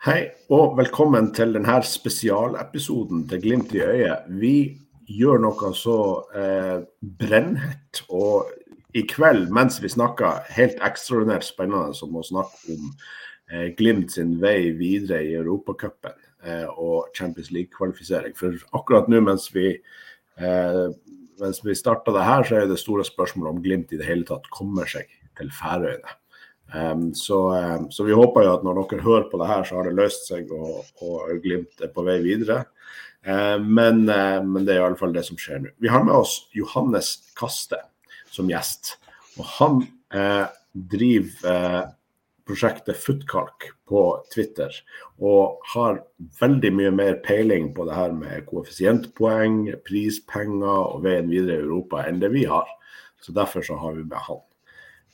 Hei og velkommen til denne spesialepisoden til Glimt i øyet. Vi gjør noe så eh, brennhett og i kveld, mens vi snakker, helt ekstraordinært spennende som å snakke om eh, Glimt sin vei videre i Europacupen eh, og Champions League-kvalifisering. For akkurat nå mens vi, eh, vi starta det her, så er det store spørsmålet om Glimt i det hele tatt kommer seg til Færøyene. Um, så, um, så, vi håper jo at når dere hører på det her, så har det løst seg og, og Glimt er på vei videre. Um, men, men, det er i alle fall det som skjer nå. Vi har med oss Johannes Kaste som gjest. Og han uh, driver prosjektet Footkalk på Twitter og har veldig mye mer peiling på det her med koeffisientpoeng, prispenger og veien videre i Europa enn det vi har. Så derfor så har vi med han.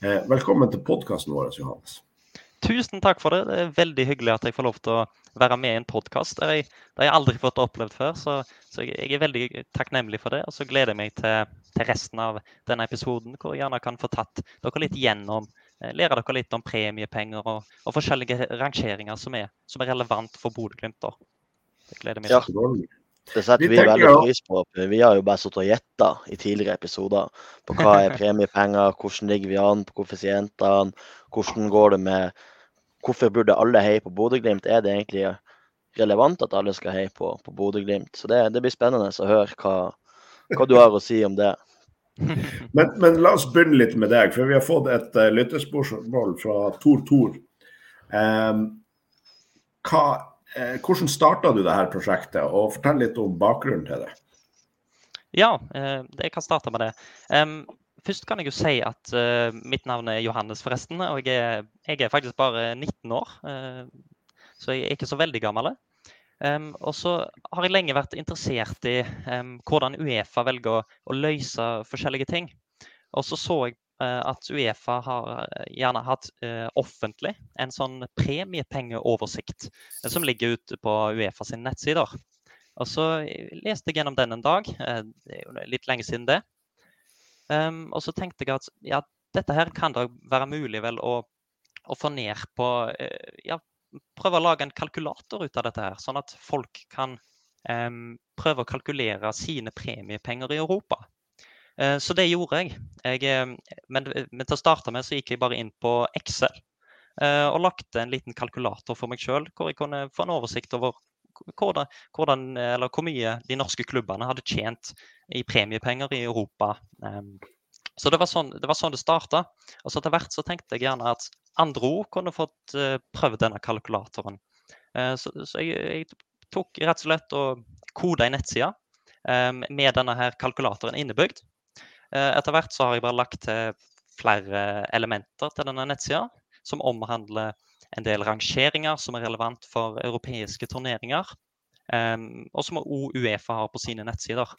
Eh, velkommen til podkasten vår, Johannes. Tusen takk for det. Det er veldig hyggelig at jeg får lov til å være med i en podkast. Det har jeg aldri fått opplevd før, så, så, jeg er veldig takknemlig for det. Og så gleder jeg meg til, til, resten av denne episoden, hvor jeg gjerne kan få tatt dere litt gjennom eh, Lære dere litt om premiepenger og, og forskjellige rangeringer som er, som er relevant for Bodø-Glimt. Det gleder jeg meg til. Ja. Det setter vi, vi veldig pris på. Vi har jo bare sittet og gjetta i tidligere episoder på hva er premiepenger, hvordan ligger vi an på koeffisientene, hvordan går det med Hvorfor burde alle heie på Bodø-Glimt? Er det egentlig relevant at alle skal heie på, på Bodø-Glimt? Så det, det, blir spennende å høre hva, hva, du har å si om det. Men, men, la oss begynne litt med deg, for vi har fått et uh, lytterspørsmål fra Tor Tor. Um, hva Eh, hvordan starta du dette prosjektet, og fortell litt om bakgrunnen til det? Ja, eh, jeg kan starte med det. Først kan jeg jo si at uh, mitt navn er Johannes, forresten. Og jeg er, jeg er faktisk bare 19 år, så jeg er ikke så veldig gammel. Um, og så har jeg lenge vært interessert i um, hvordan Uefa velger å, å, løse forskjellige ting. Og så så jeg Eh, at Uefa har eh, gjerne hatt uh, offentlig en sånn premiepengeoversikt som ligger ute på Uefa sine nettsider. Og så leste jeg gjennom den en dag. Det er jo litt lenge siden det. Um, og så tenkte jeg at ja, dette her kan da være mulig vel å, å få ned på ja, Prøve å lage en kalkulator ut av dette her, sånn at folk kan um, prøve å kalkulere sine premiepenger i Europa. Eh, så det gjorde jeg. jeg eh, men, men, til å starte med så gikk jeg bare inn på Excel eh, og lagde en liten kalkulator for meg sjøl, hvor jeg kunne få en oversikt over hvordan, hvordan, hvor mye de norske klubbene hadde tjent i premiepenger i Europa. Så det var sånn det, var sånn det starta. Og så etter hvert så tenkte jeg gjerne at andre ord kunne fått prøvd denne kalkulatoren. Så, så jeg, jeg, tok rett og slett og koda en nettside med denne her kalkulatoren innebygd. Eh, etter hvert så har jeg bare lagt til flere elementer til denne nettsida, som omhandler en del rangeringer som er relevant for europeiske turneringer. Um, og som òg Uefa har på sine nettsider.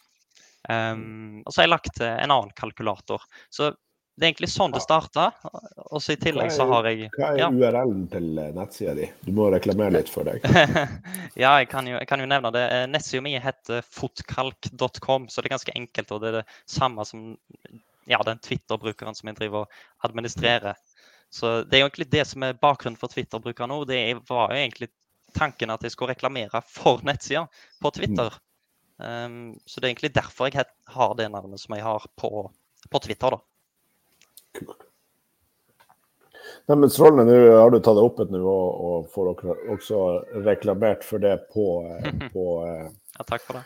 Um, og så har jeg lagt til en annen kalkulator. Så det er egentlig sånn det starta. Og så i tillegg så har jeg Hva er ja. URL-en til eh, nettsida di? Du må reklamere litt for deg. ja, jeg kan, jo, jeg kan, jo, nevne det. Eh, nettsida mi heter fotkalk.com, så det er ganske enkelt. Og det er det samme som ja, den Twitter-brukeren som jeg driver og administrerer. Så det er jo egentlig det som er bakgrunnen for Twitter-brukeren nå. Det var jo egentlig tanken at jeg skulle reklamere for nettsida på Twitter. Um, så det er egentlig derfor jeg har det navnet som jeg har på, på Twitter, da. Kult. Nei, men Strålende. Nå har du tatt det opp et nivå og får også reklamert for det på, eh, på eh, Ja, takk for det.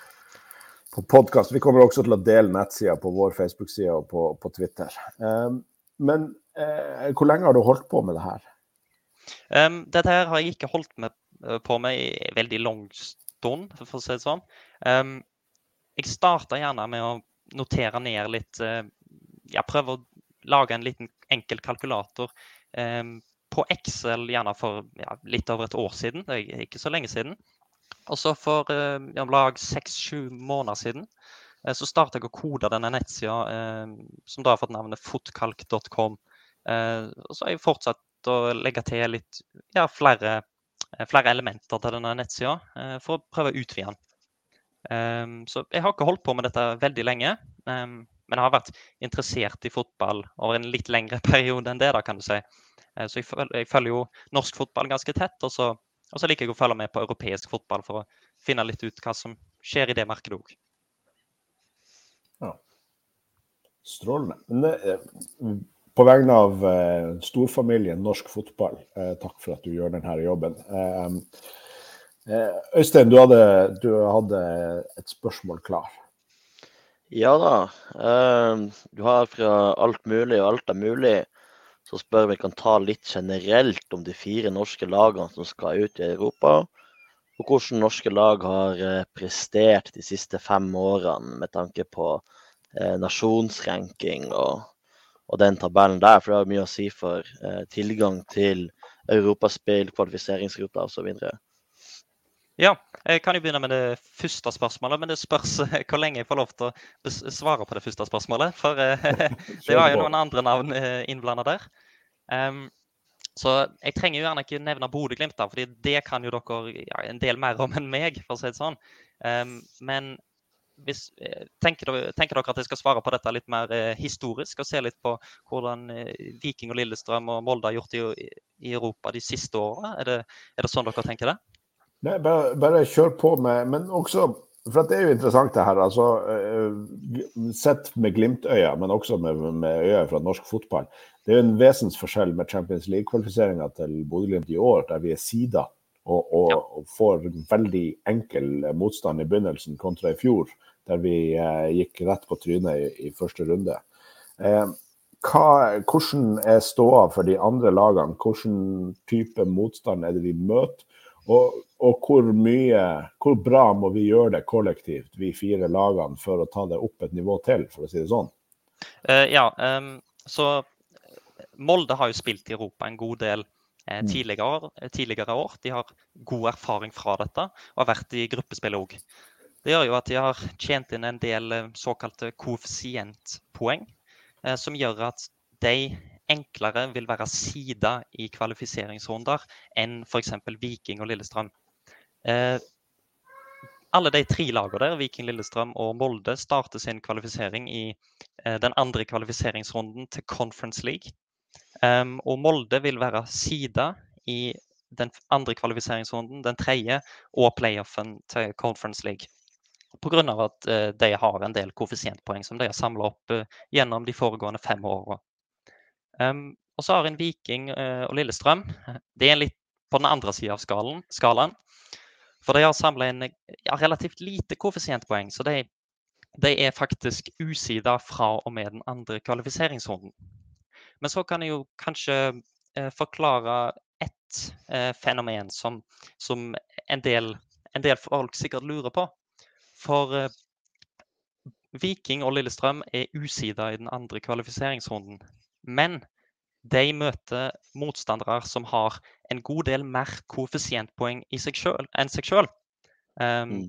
På podkast. Vi kommer også til å dele nettsida på vår Facebook-side og på, på Twitter. Um, men uh, hvor lenge har du holdt på med det her? Um, dette her har jeg ikke holdt med, på med i veldig lang stund, for å si det sånn. Um, jeg starta gjerne med å notere ned litt uh, Jeg prøver å lage en liten enkel kalkulator på Excel gjerne for ja, litt over et år siden. Det er ikke så lenge siden. Og så for eh, om lag seks-sju måneder siden eh, så starta jeg å kode denne nettsida eh, som da har fått navnet fotkalk.com. Eh, og så har jeg fortsatt å legge til litt ja, flere, eh, flere elementer til denne nettsida for å prøve å utvide den. så jeg har ikke holdt på med dette veldig lenge. Men jeg har vært interessert i fotball over en litt lengre periode enn det, da, kan du si. Eh, så jeg følger, jeg følger jo norsk fotball ganske tett. Og så og så liker jeg å følge med på europeisk fotball for å finne litt ut hva som skjer i det markedet òg. Ja. Strålende. Men, det, på vegne av eh, storfamilien norsk fotball, eh, takk for at du gjør denne jobben. Eh, eh, Øystein, du hadde, du hadde, et spørsmål klar. Ja da. Eh, du har fra alt mulig og alt er mulig. Så spør vi kan ta litt generelt om de fire norske lagene som skal ut i Europa. Og hvordan norske lag har eh, prestert de siste fem årene med tanke på eh, nasjonsranking og, og, den tabellen der. For det har mye å si for tilgang til europaspill, kvalifiseringsruter osv. Ja, jeg kan jo begynne med det første spørsmålet. Men det spørs hvor lenge jeg får lov til å svare på det første spørsmålet. For det var jo noen andre navn innblanda der. Um, så jeg trenger jo gjerne ikke nevne Bodø-Glimt, for det kan jo dere ja, en del mer om enn meg. for å si det sånn. Um, men hvis, eh, tenker, dere, tenker, dere, at jeg skal svare på dette litt mer eh, historisk, og se litt på hvordan eh, Viking og Lillestrøm og Molde har gjort det i, i Europa de siste årene? Er er det sånn dere tenker det? Nei, bare, bare kjør på med Men også for det er jo interessant det her. altså uh, Sett med Glimt-øya, men også med, med øya fra norsk fotball. Det er jo en vesensforskjell med Champions League-kvalifiseringa til Bodø-Glimt i år, der vi er sida og, og, og, får veldig enkel motstand i begynnelsen kontra i fjor, der vi eh, gikk rett på trynet i, i første runde. Eh, hva, hvordan er ståa for de andre lagene? Hvilken type motstand er det vi møter? Og, og hvor mye, hvor bra må vi gjøre det kollektivt, vi fire lagene, for å ta det opp et nivå til, for å si det sånn? Uh, ja, um, så Molde har jo spilt i Europa en god del eh, tidligere, tidligere, år. De har god erfaring fra dette og har vært i gruppespill òg. Det gjør jo at de har tjent inn en del uh, såkalte koeffisientpoeng, som gjør at de enklere vil være sida i kvalifiseringsrunder enn f.eks. Viking og Lillestrøm. Eh, alle de tre lagene der, Viking, Lillestrøm og Molde, starter sin kvalifisering i eh, den andre kvalifiseringsrunden til Conference League. Um, og Molde vil være sida i den andre kvalifiseringsrunden, den tredje, og playoffen til Conference League. Pga. at eh, de har en del koeffisientpoeng som de har samla opp eh, gjennom de foregående fem åra. Um, og så har en Viking uh, og Lillestrøm. Det er litt på den andre sida av skalaen, skalaen. For de har samla inn ja, relativt lite koeffisientpoeng. Så de, de, er faktisk usida fra og med den andre kvalifiseringsrunden. Men så kan jeg jo kanskje uh, forklare ett uh, fenomen som, som en, del, en, del, folk sikkert lurer på. For Viking og Lillestrøm er usida i den andre kvalifiseringsrunden. Men de møter motstandere som har en god del mer koeffisientpoeng i seg selv, enn seg sjøl. Um, mm.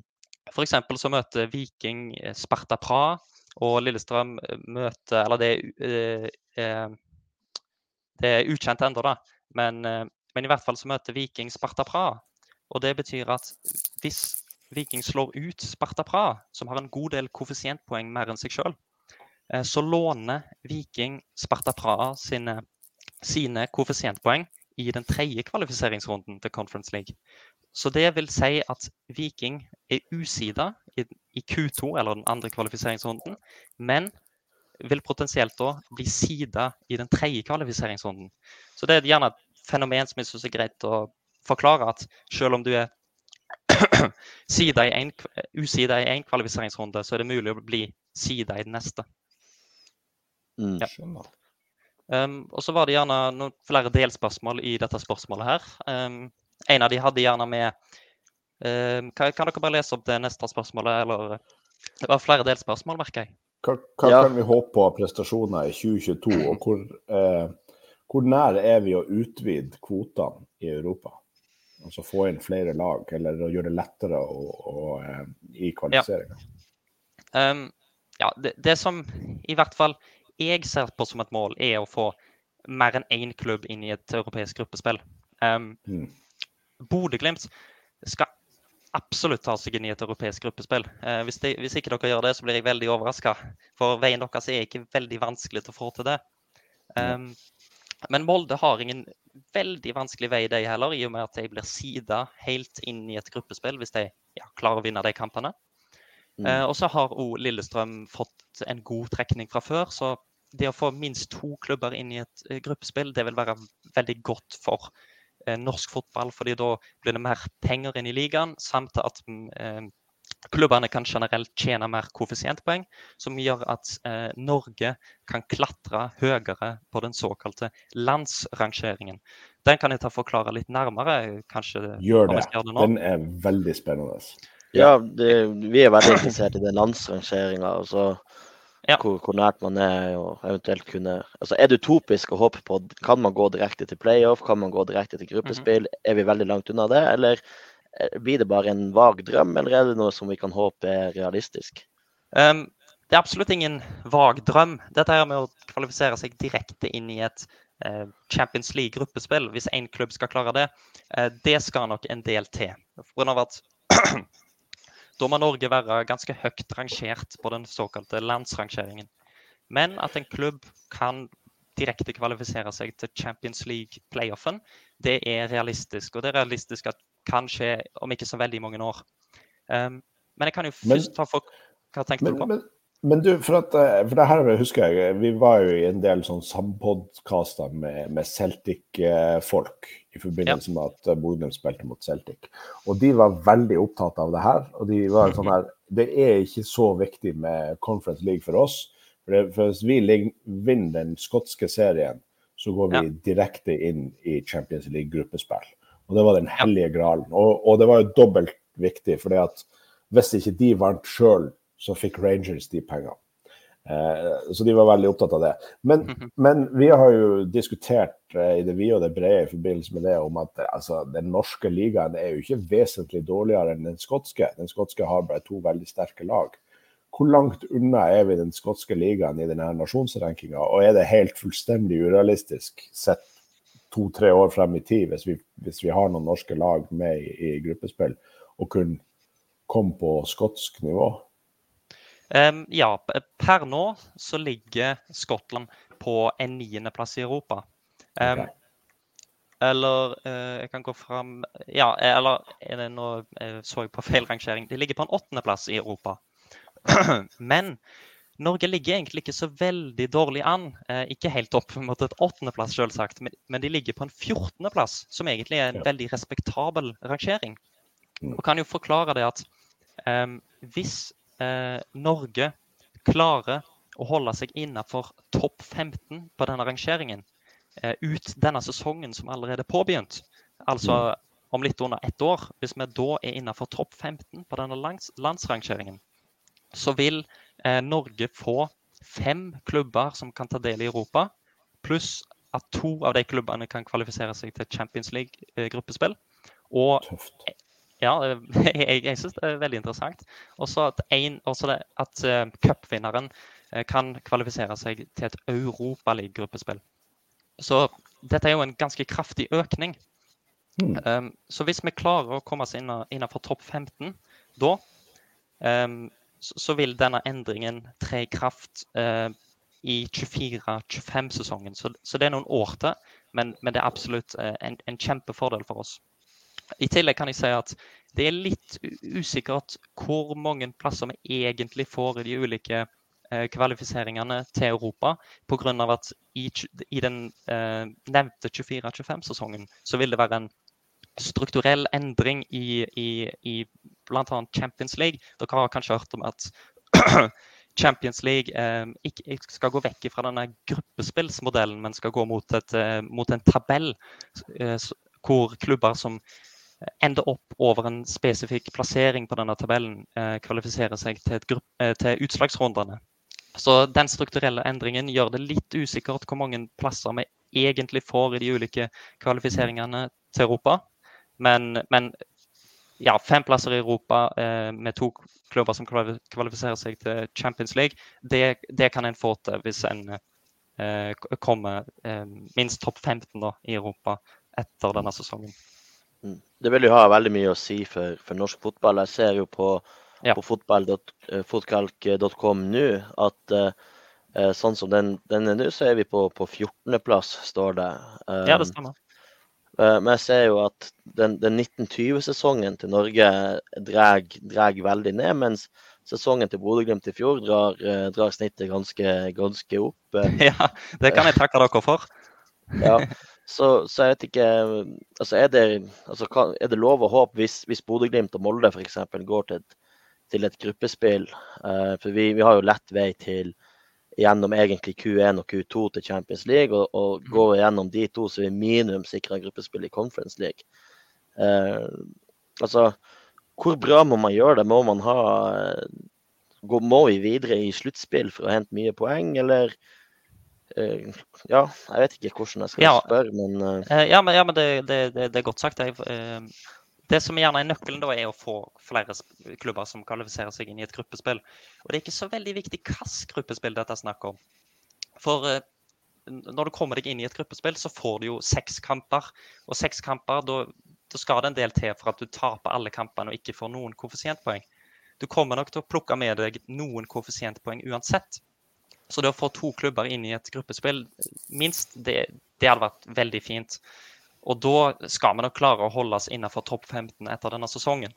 F.eks. så møter Viking eh, Sparta Praha, og Lillestrøm eh, møter Eller det er, uh, det er ukjent ennå, da. Men, uh, men, i hvert fall så møter Viking Sparta Praha. Og det betyr at hvis Viking slår ut Sparta Praha, som har en god del koeffisientpoeng mer enn seg sjøl, så låner Viking Sparta Praha sine, sine koeffisientpoeng i den tredje kvalifiseringsrunden til Conference League. Så det vil si at Viking er usida i, i Q2, eller den andre kvalifiseringsrunden, men vil potensielt da bli sida i den tredje kvalifiseringsrunden. Så det er gjerne et fenomen som jeg syns er greit å forklare, at selv om du er usida i én kvalifiseringsrunde, så er det mulig å bli sida i den neste. Mm. Ja. Um, og så var det gjerne noen flere delspørsmål i dette spørsmålet her. Um, en av de hadde gjerne med um, kan, kan, dere bare lese opp det neste spørsmålet, eller Det var flere delspørsmål, merker jeg. Hva, hva ja. kan vi håpe på av prestasjoner i 2022, og hvor, eh, hvor nær er vi å utvide kvotene i Europa? Altså få inn flere lag, eller å gjøre det lettere å, å, å, i kvalifiseringa? Ja. Um, ja, det, det, som i hvert fall jeg ser på som et mål, er å få mer enn én klubb inn i et europeisk gruppespill. Um, mm. Bodø-Glimt skal absolutt ta seg inn i et europeisk gruppespill. Uh, hvis, de, hvis, ikke dere gjør det, så blir jeg veldig overraska. For veien deres er ikke veldig vanskelig til å få til det. Um, men Molde har ingen veldig vanskelig vei, de heller, i og med at de blir sida helt inn i et gruppespill hvis de ja, klarer å vinne de kampene. Mm. Uh, og så har òg Lillestrøm fått en god trekning fra før, så det å få minst to klubber inn i et uh, gruppespill, det vil være veldig godt for uh, norsk fotball. fordi da blir det mer penger inn i ligaen, samt at uh, klubbene kan generelt tjene mer koeffisientpoeng, som gjør at Norge kan klatre høyere på den såkalte landsrangeringen. Den kan jeg ta forklare litt nærmere. kanskje. Gjør det. det den er veldig spennende. Ja, det, vi er veldig interessert i den landsrangeringa. Ja. Hvor, hvor, nært man er og eventuelt kunne altså Er det utopisk å håpe på Kan man gå direkte til playoff? Kan man gå direkte til gruppespill? Mm -hmm. Er vi veldig langt unna det? Eller eh, blir det bare en vag drøm, eller er det noe som vi kan håpe er realistisk? Um, det er absolutt ingen vag drøm. Dette her med å kvalifisere seg direkte inn i et uh, Champions League-gruppespill, hvis én klubb skal klare det, uh, det skal nok en del til. For grunn av at Da må Norge være ganske høyt rangert på den såkalte landsrangeringen. Men at en klubb kan direkte kvalifisere seg til Champions League-playoffen, det er realistisk. Og det er realistisk at kan skje om ikke så veldig mange år. Um, men jeg kan jo først ta for Hva tenkte men, du på? Men, men du, for, at, eh, for det her husker jeg, vi var jo i en del sånn sampodkaster med, med Celtic-folk i forbindelse ja. med at eh, Bodø spilte mot Celtic. Og de var veldig opptatt av det her. Og de var sånn her Det er ikke så viktig med Conference League for oss. For, det, for hvis vi vinner den skotske serien, så går vi ja. direkte inn i Champions League-gruppespill. Og det var den hellige gralen. Og, og det var jo dobbelt viktig, fordi at hvis ikke de vant sjøl så fikk Rangers de pengene. Eh, så de var veldig opptatt av det. Men, mm -hmm. men vi har jo diskutert eh, i det vide og det brede i forbindelse med det om at altså, den norske ligaen er jo ikke vesentlig dårligere enn den skotske. Den skotske har bare to veldig sterke lag. Hvor langt unna er vi den skotske ligaen i denne nasjonsrankinga? Og er det helt fullstendig urealistisk sett to-tre år frem i tid, hvis vi, hvis vi, har noen norske lag med i, i gruppespill, å kunne komme på skotsk nivå? Um, ja, per nå så ligger Skottland på en niendeplass i Europa. Um, okay. Eller uh, jeg kan gå fram Ja, eller er det nå uh, så jeg på feil rangering. De ligger på en åttendeplass i Europa. Men Norge ligger egentlig ikke så veldig dårlig an. Eh, ikke helt opp mot et åttendeplass, selvsagt, men, men de ligger på en fjortendeplass, som egentlig er en veldig respektabel rangering. Mm. Og kan jo forklare det at um, hvis eh, Norge klarer å holde seg innenfor topp 15 på denne rangeringen eh, ut denne sesongen som allerede er påbegynt, altså mm. om litt under ett år, hvis vi da er innenfor topp 15 på denne lands landsrangeringen, så vil eh, Norge få fem klubber som kan ta del i Europa, pluss at to av de klubbene kan kvalifisere seg til Champions League-gruppespill. Eh, og ja, jeg, jeg syns det er veldig interessant. Også at, en, også det, at uh, cupvinneren uh, kan kvalifisere seg til et Europaliga-gruppespill. Så dette er jo en ganske kraftig økning. Mm. Um, så hvis vi klarer å komme oss innenfor topp 15 da, um, så, så, vil denne endringen tre i kraft uh, i 24-25-sesongen. Så, så, det er noen år til, men, men det er absolutt en, en kjempefordel for oss. I tillegg kan jeg si at det er litt usikkert hvor mange plasser vi egentlig får i de ulike eh, kvalifiseringene til Europa. Pga. at i, i den eh, nevnte 24-25-sesongen så vil det være en strukturell endring i, i, i bl.a. Champions League. Dere har kanskje hørt om at Champions League eh, ikke, skal gå vekk fra denne gruppespillsmodellen, men skal gå mot, et, eh, mot en tabell eh, hvor klubber som ender opp over en spesifikk plassering på denne tabellen, eh, kvalifiserer seg til, eh, til, utslagsrundene. Så den strukturelle endringen gjør det litt usikkert hvor mange plasser vi egentlig får i de ulike kvalifiseringene til Europa. Men, men ja, fem plasser i Europa eh, med to klubber som kvalifiserer seg til Champions League, det, det kan en få til hvis en eh, kommer eh, minst topp 15 da, i Europa etter denne sesongen. Mm. Det vil jo ha veldig mye å si for, for norsk fotball. Jeg ser jo på, ja. på fotballkalk.com nå at uh, sånn som den, den er nå, så er vi på, på 14.-plass, står det. Um, ja, det stemmer. Uh, men jeg ser jo at den, den 1920-sesongen til Norge drar veldig ned, mens sesongen til Bodø-Glimt i fjor drar, uh, drar snittet ganske, ganske opp. Ja, det kan jeg takke dere for. ja, så, så, jeg vet ikke altså er, det, altså kan, er det lov og håp hvis, hvis Bodø-Glimt og Molde f.eks. går til et, til et gruppespill? for vi, vi, har jo lett vei til gjennom egentlig Q1 og Q2 til Champions League. Og, og mm. går vi gjennom de to, så er vi minimum sikra gruppespill i Conference League. Uh, altså, hvor bra må man gjøre det? Må man ha gå, Må vi videre i sluttspill for å hente mye poeng, eller eh, Ja, jeg vet ikke hvordan jeg skal ja, spørre, men uh... Ja, men, ja, men det, det, det, er godt sagt. Jeg, det som gjerne er nøkkelen, da, er å få flere klubber som kvalifiserer seg inn i et gruppespill. Og det er ikke så veldig viktig hvilket gruppespill dette er snakk om. For eh, når du kommer deg inn i et gruppespill, så får du jo seks kamper. Og seks kamper, da, skal det en del til for at du taper alle kampene og ikke får noen koeffisientpoeng. Du kommer nok til å plukke med deg noen koeffisientpoeng uansett. Så det å få to klubber inn i et gruppespill, minst, det, det hadde vært veldig fint. Og da skal vi nok klare å holde oss innenfor topp 15 etter denne sesongen.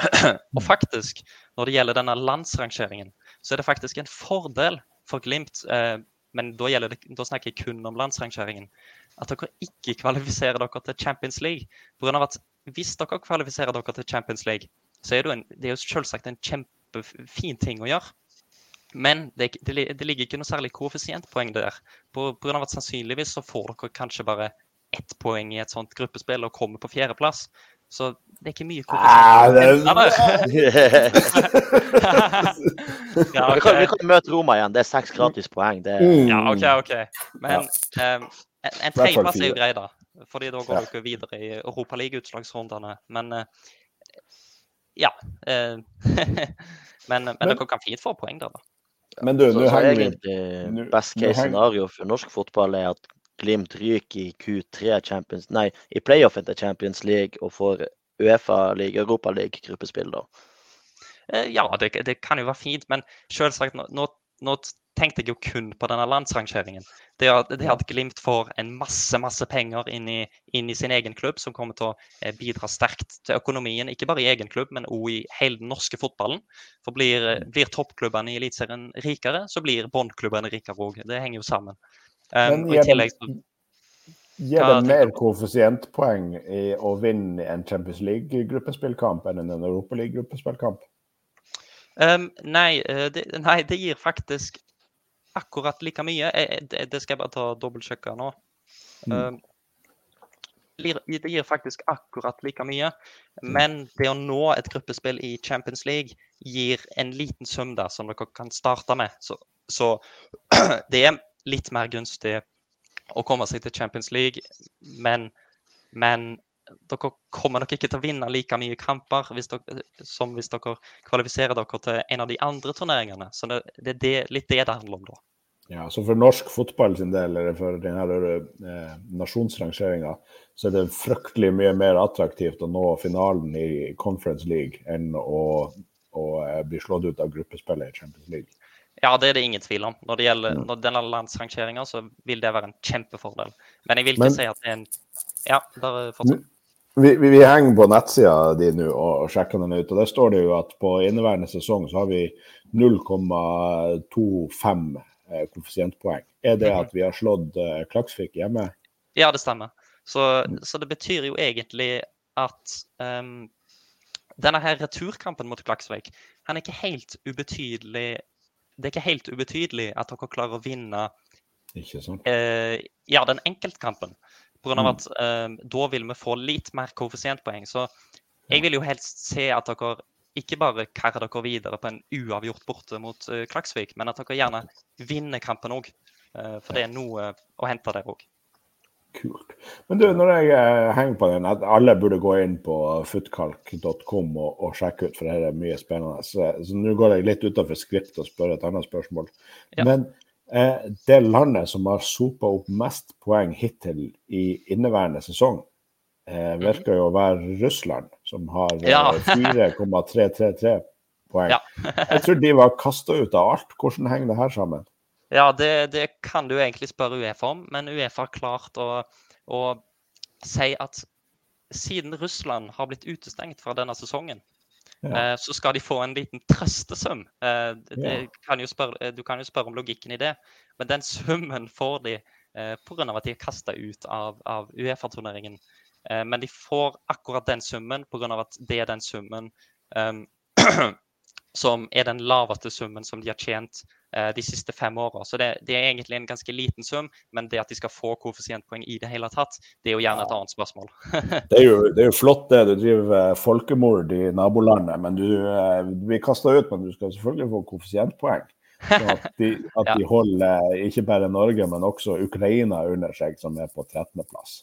og faktisk, når det gjelder denne landsrangeringen, så er det faktisk en fordel for Glimt, eh, men da, det, da, snakker jeg kun om landsrangeringen, at dere ikke kvalifiserer dere til Champions League. På grunn av at hvis dere kvalifiserer dere til Champions League, så er det, en, det er jo selvsagt en kjempefin ting å gjøre. Men det, det, det ligger ikke noe særlig koeffisientpoeng der. På, på grunn av at sannsynligvis så får dere kanskje bare ett poeng i et sånt gruppespill og kommer på fjerdeplass. Så det er ikke mye ah, ja, okay. vi, kan, vi, kan, møte Roma igjen. Det er seks gratispoeng. Det... Ja, OK, OK. Men ja. um, en, en tredjeplass er jo grei, da. Fordi da går ja. dere videre i Europaliga-utslagsrundene. Men uh, ja. Uh, men, men, dere kan fint få poeng der, da. Men du, nå henger vi Best case scenario for norsk fotball er at Glimt ryker i Q3 Champions Nei, i playoffen til Champions League og får Uefa-league, Europaliga-gruppespill, da? Eh, ja, det, det, kan jo være fint, men selvsagt nå, nå, tenkte jeg jo kun på denne landsrangeringen. Det, det at Glimt får en masse masse penger inn i, inn i, sin egen klubb, som kommer til å eh, bidra sterkt til økonomien, ikke bare i egen klubb, men òg i hele den norske fotballen. For blir, mm. blir toppklubbene i Eliteserien rikere, så blir båndklubbene rikere òg. Det henger jo sammen. Um, Men gir, tillegg, gir det mer koeffisientpoeng i å vinne en Champions League-gruppespillkamp enn en Europa League-gruppespillkamp? Um, nei, eh, det, nei, det gir faktisk akkurat like mye. Det, det skal jeg bare ta dobbeltsjekke nå. Mm. Um, det gir faktisk akkurat like mye. Men det å nå et gruppespill i Champions League gir en liten sum der som dere kan starte med. Så, så det er litt mer gunstig å komme seg til Champions League. Men, men dere kommer nok ikke til å vinne like mye kamper hvis dere, som hvis dere kvalifiserer dere til en av de andre turneringene. Så det, det er det, litt det det handler om da. Ja, så For norsk fotball sin del, eller for denne eh, nasjonsrangeringa, så er det fryktelig mye mer attraktivt å nå finalen i Conference League enn å, å eh, bli slått ut av gruppespillet i Champions League. Ja, det er det ingen tvil om. Når det gjelder når denne landsrangeringa, så vil det være en kjempefordel. Men jeg vil ikke Men, si at det er en Ja, bare fortsett. Vi, vi, vi, henger på nettsida di nå og, sjekker den ut. og Der står det jo at på inneværende sesong så har vi 0,25 eh, koeffisientpoeng. Er det mhm. at vi har slått eh, Klaksvik hjemme? Ja, det stemmer. Så, så, det betyr jo egentlig at um, denne her returkampen mot Klaksvik han er ikke helt ubetydelig det er ikke helt ubetydelig at dere klarer å vinne eh, ja, den enkeltkampen. Pga. Mm. at eh, da vil vi få litt mer koeffisientpoeng. Så jeg vil jo helst se at dere ikke bare karrer dere videre på en uavgjort borte mot uh, Klaksvik, men at dere gjerne vinner kampen òg. Uh, eh, for det er noe å hente der òg. Kult. Men du, når jeg eh, henger på den, at alle burde gå inn på footkalk.com og, og, sjekke ut, for det er mye spennende. Så, så nå går jeg litt utenfor skript og spør et annet spørsmål. Ja. Men det landet som har sopa opp mest poeng hittil i inneværende sesong, eh, mhm. virker jo å være Russland, som har ja. 4,333 eh, poeng. Ja. jeg tror de var kasta ut av alt. Hvordan henger det her sammen? Ja, det, det, kan du egentlig spørre Uefa om, men Uefa har klart å, å si at siden Russland har blitt utestengt fra denne sesongen, ja. så skal de få en liten trøstesum. Kan spørre, du kan jo spørre om logikken i det, men den summen får de eh, pga. at de er kasta ut av, av Uefa-turneringen. Eh, men de får akkurat den summen pga. at det er den summen um, som er den laveste summen som de har tjent eh, de siste fem åra. Så det, det, er egentlig en ganske liten sum, men det at de skal få koeffisientpoeng i det hele tatt, det er jo gjerne et annet spørsmål. det, er jo, det, er jo, flott det. Du driver eh, folkemord i nabolandet, men du du blir kasta ut. Men du skal selvfølgelig få koeffisientpoeng. Så at de, at de holder ikke bare Norge, men også Ukraina under seg, som er på 13.-plass.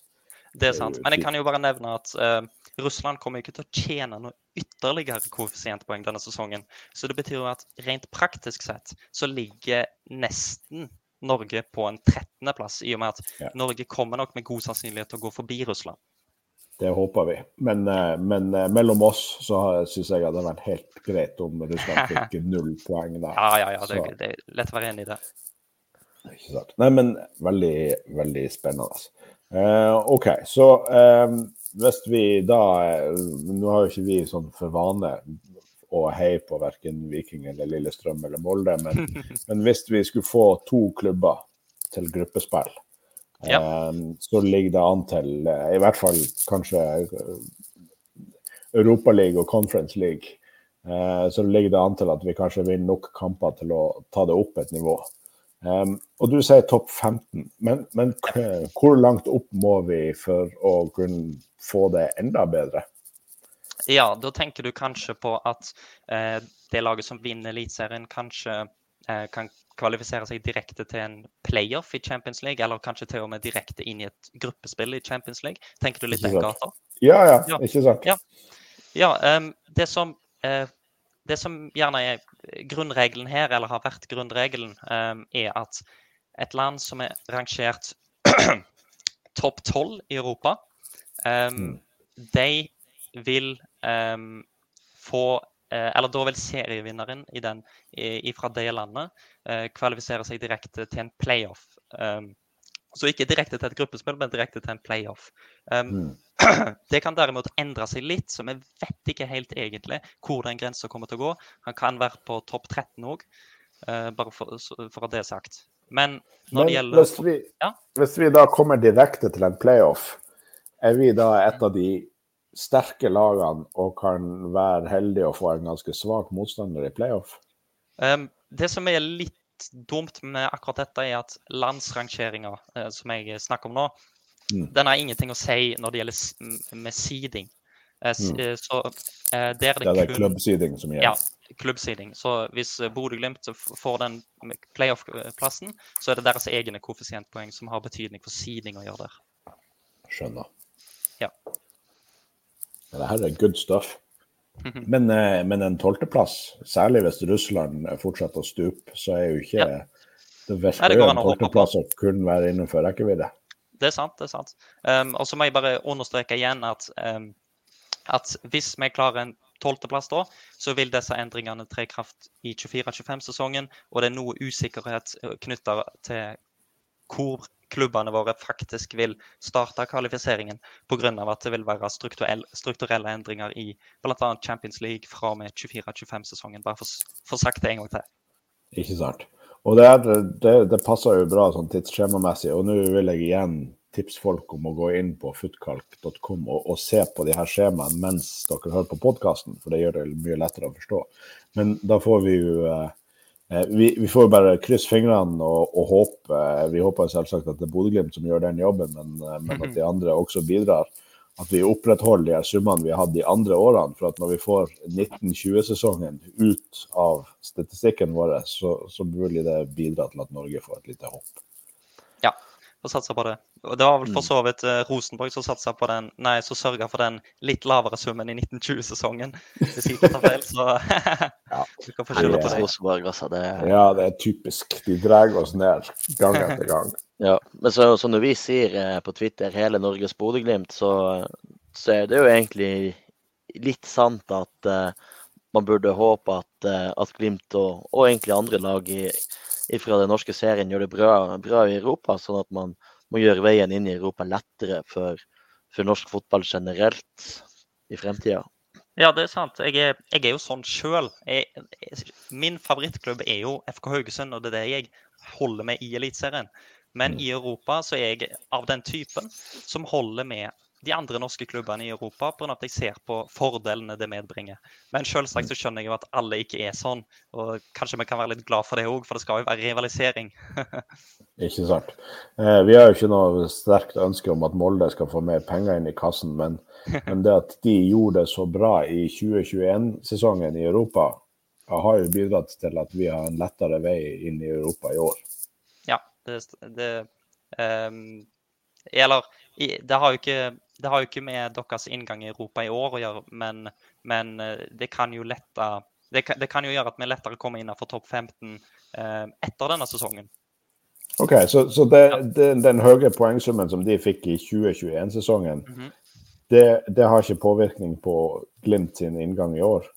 Det er sant. Men jeg kan jo bare nevne at uh, Russland kommer ikke til å tjene noe ytterligere koeffisientpoeng denne sesongen. Så det betyr jo at rent praktisk sett så ligger nesten Norge på en 13.-plass, i og med at ja. Norge kommer nok med god sannsynlighet til å gå forbi Russland. Det håper vi. Men, eh, men eh, mellom oss så syns jeg det hadde vært helt greit om Russland fikk null poeng der. Ja, ja, ja. Det, det, er lett å være enig i det. Ikke sant. Nei, men veldig, veldig spennende. Uh, OK, så uh, hvis vi da Nå har jo ikke vi sånn for vane å heie på verken Viking eller Lillestrøm eller Molde, men, men hvis vi skulle få to klubber til gruppespill ja. Ehm, så ligger det an til eh, i hvert fall kanskje eh, Europaliga og Conference League. Eh, så ligger det an til at vi kanskje vinner nok kamper til å ta det opp et nivå. Um, og du sier topp 15, men, men, hvor langt opp må vi for å kunne få det enda bedre? Ja, da tenker du kanskje på at eh, det laget som vinner Eliteserien, kanskje eh, kan kvalifisere seg direkte til en playoff i Champions League, eller kanskje til og med direkte inn i et gruppespill i Champions League. Tenker du litt den gata? Ja, ja, ja, ikke sant. Ja, ja um, det, som, uh, det som gjerne er grunnregelen her, eller har vært grunnregelen, um, er at et land som er rangert topp tolv i Europa, um, mm. de vil få Eh, eller da vil serievinneren i den, fra det landet eh, kvalifisere seg direkte til en playoff. Så ikke direkte til et gruppespill, men direkte til en playoff. Um. Det kan derimot endre seg litt, så vi vet ikke helt egentlig hvor den grensa kommer til å gå. Han kan være på topp 13 òg, uh, bare for, for at det er sagt. Men når det gjelder hvis vi, ja? hvis vi da kommer direkte til en playoff, er vi da et av de sterke lagene og kan være heldige å få en ganske svak motstander i playoff? Det som er litt dumt med akkurat dette, er at landsrangeringa uh, som jeg snakker om nå, mm. den har ingenting å si når det gjelder med seeding. Uh, mm. Eh, så uh, der er det, det er kun... klubbseeding som gjelder? Ja, klubbseeding. Så hvis Bodø-Glimt får den playoff-plassen, så er det deres egne koeffisientpoeng som har betydning for seeding å gjøre der. Skjønner. Ja. Det her er good stuff. Men, eh, men en tolvteplass, særlig hvis Russland fortsetter å stupe, så er jo ikke ja. Det virker jo en tolvteplass å kunne være innenfor rekkevidde. Det er sant. det er sant. Um, og så må jeg bare understreke igjen at, um, at hvis vi klarer en tolvteplass da, så vil disse endringene tre i kraft i 24-25-sesongen. Og det er noe usikkerhet eh, knytta til hvor klubbene våre faktisk vil starte kvalifiseringen pga. at det vil være strukturelle endringer i bl.a. Champions League fra og med 24-25-sesongen. Bare for, for sagt det en gang til. Ikke sant. Og det, er, det, det passer jo bra sånn tidsskjemamessig. Og nå vil jeg igjen tipse folk om å gå inn på footkalk.com og, og, se på de her skjemaene mens dere hører på podkasten, for det gjør det mye lettere å forstå. Men da får vi jo eh, Eh, vi, vi, får bare krysse fingrene og, og, håpe. Vi håper selvsagt at det er Bodø-Glimt som gjør den jobben, men, eh, men, at de andre også bidrar. At vi opprettholder de summene vi har hatt de andre årene. For at når vi får 1920-sesongen ut av statistikken vår, så, så burde det bidra til at Norge får et lite hopp. Ja, og satse på det. Og Det var vel for mm. så vidt uh, Rosenborg som satsa på den, nei, som sørga for den litt lavere summen i 1920-sesongen. Hvis jeg ikke tar feil, så ja. du kan få skylda på Rosenborg. Det... Ja, det er typisk. De drar oss ned gang etter gang. Ja, men så, så når vi sier eh, på Twitter 'hele Norges Bodø-Glimt', så, så, er det jo egentlig litt sant at uh, man burde håpe at, uh, at Glimt og, og, egentlig andre lag i, fra den norske serien gjør det bra, bra i Europa, sånn at man må gjøre veien inn i Europa lettere for, for norsk fotball generelt i fremtida? Ja, det er sant. Jeg er, jeg er jo sånn sjøl. Min favorittklubb er jo FK Haugesund, og det er det jeg holder med i Eliteserien. Men Mm. i Europa så er jeg av den typen som holder med de andre norske klubbene i Europa, pga. at jeg ser på fordelene det medbringer. Men selvsagt så skjønner jeg jo at alle ikke er sånn, og kanskje vi kan være litt glad for det òg, for det skal jo være rivalisering. Ikke sant. Eh, vi har jo ikke noe sterkt ønske om at Molde skal få mer penger inn i kassen, men, men det at de gjorde det så bra i 2021-sesongen i Europa, har jo bidratt til at vi har en lettere vei inn i Europa i år. Det, det um, Eller det har, ikke, det har jo ikke med deres inngang i Europa i år å gjøre, men, men eh, det kan jo lette det kan, det kan jo gjøre at vi lettere kommer innenfor topp 15 eh, etter denne sesongen. Ok, Så, så det, det, den høye poengsummen som de fikk i 2021-sesongen, Mhm. det, det har ikke påvirkning på Glimt sin inngang i år?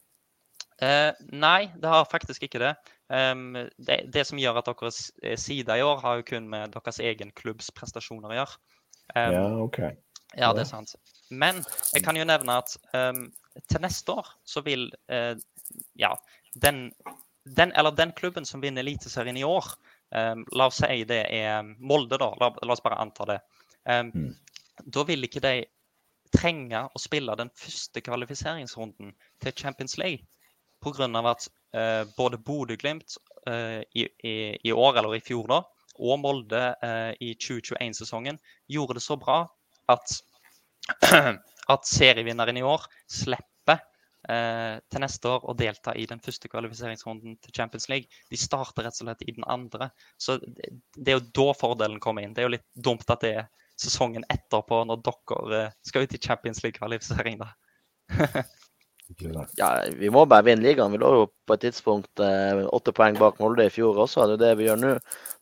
Eh, nei, det har faktisk ikke det. Em, det. Det som gjør at deres eh, side i år, har jo kun med deres egen klubbs prestasjoner å gjøre. Em, Ja, OK. Ja, det er sant. Men jeg kan jo nevne at um, til neste år så vil uh, ja, den, den, eller den klubben som vinner Eliteserien i år, um, la oss si det er Molde, da. La, la oss bare anta det. Um, Mm. Da vil ikke de trenge å spille den første kvalifiseringsrunden til Champions League. Pga. at eh, både Bodø-Glimt eh, i, i, år, eller i fjor, da, og Molde eh, i 2021-sesongen gjorde det så bra at, at serievinneren i år slipper eh, til neste år å delta i den første kvalifiseringsrunden til Champions League. De starter rett og slett i den andre. Så det, det er jo da fordelen kommer inn. Det er jo litt dumt at det er sesongen etterpå, når dere eh, skal ut i Champions League-kvalifisering, da. Ja, vi må bare vinne ligaen. Vi lå jo på et tidspunkt eh, åtte poeng bak Molde i fjor også. Det er det vi gjør nå,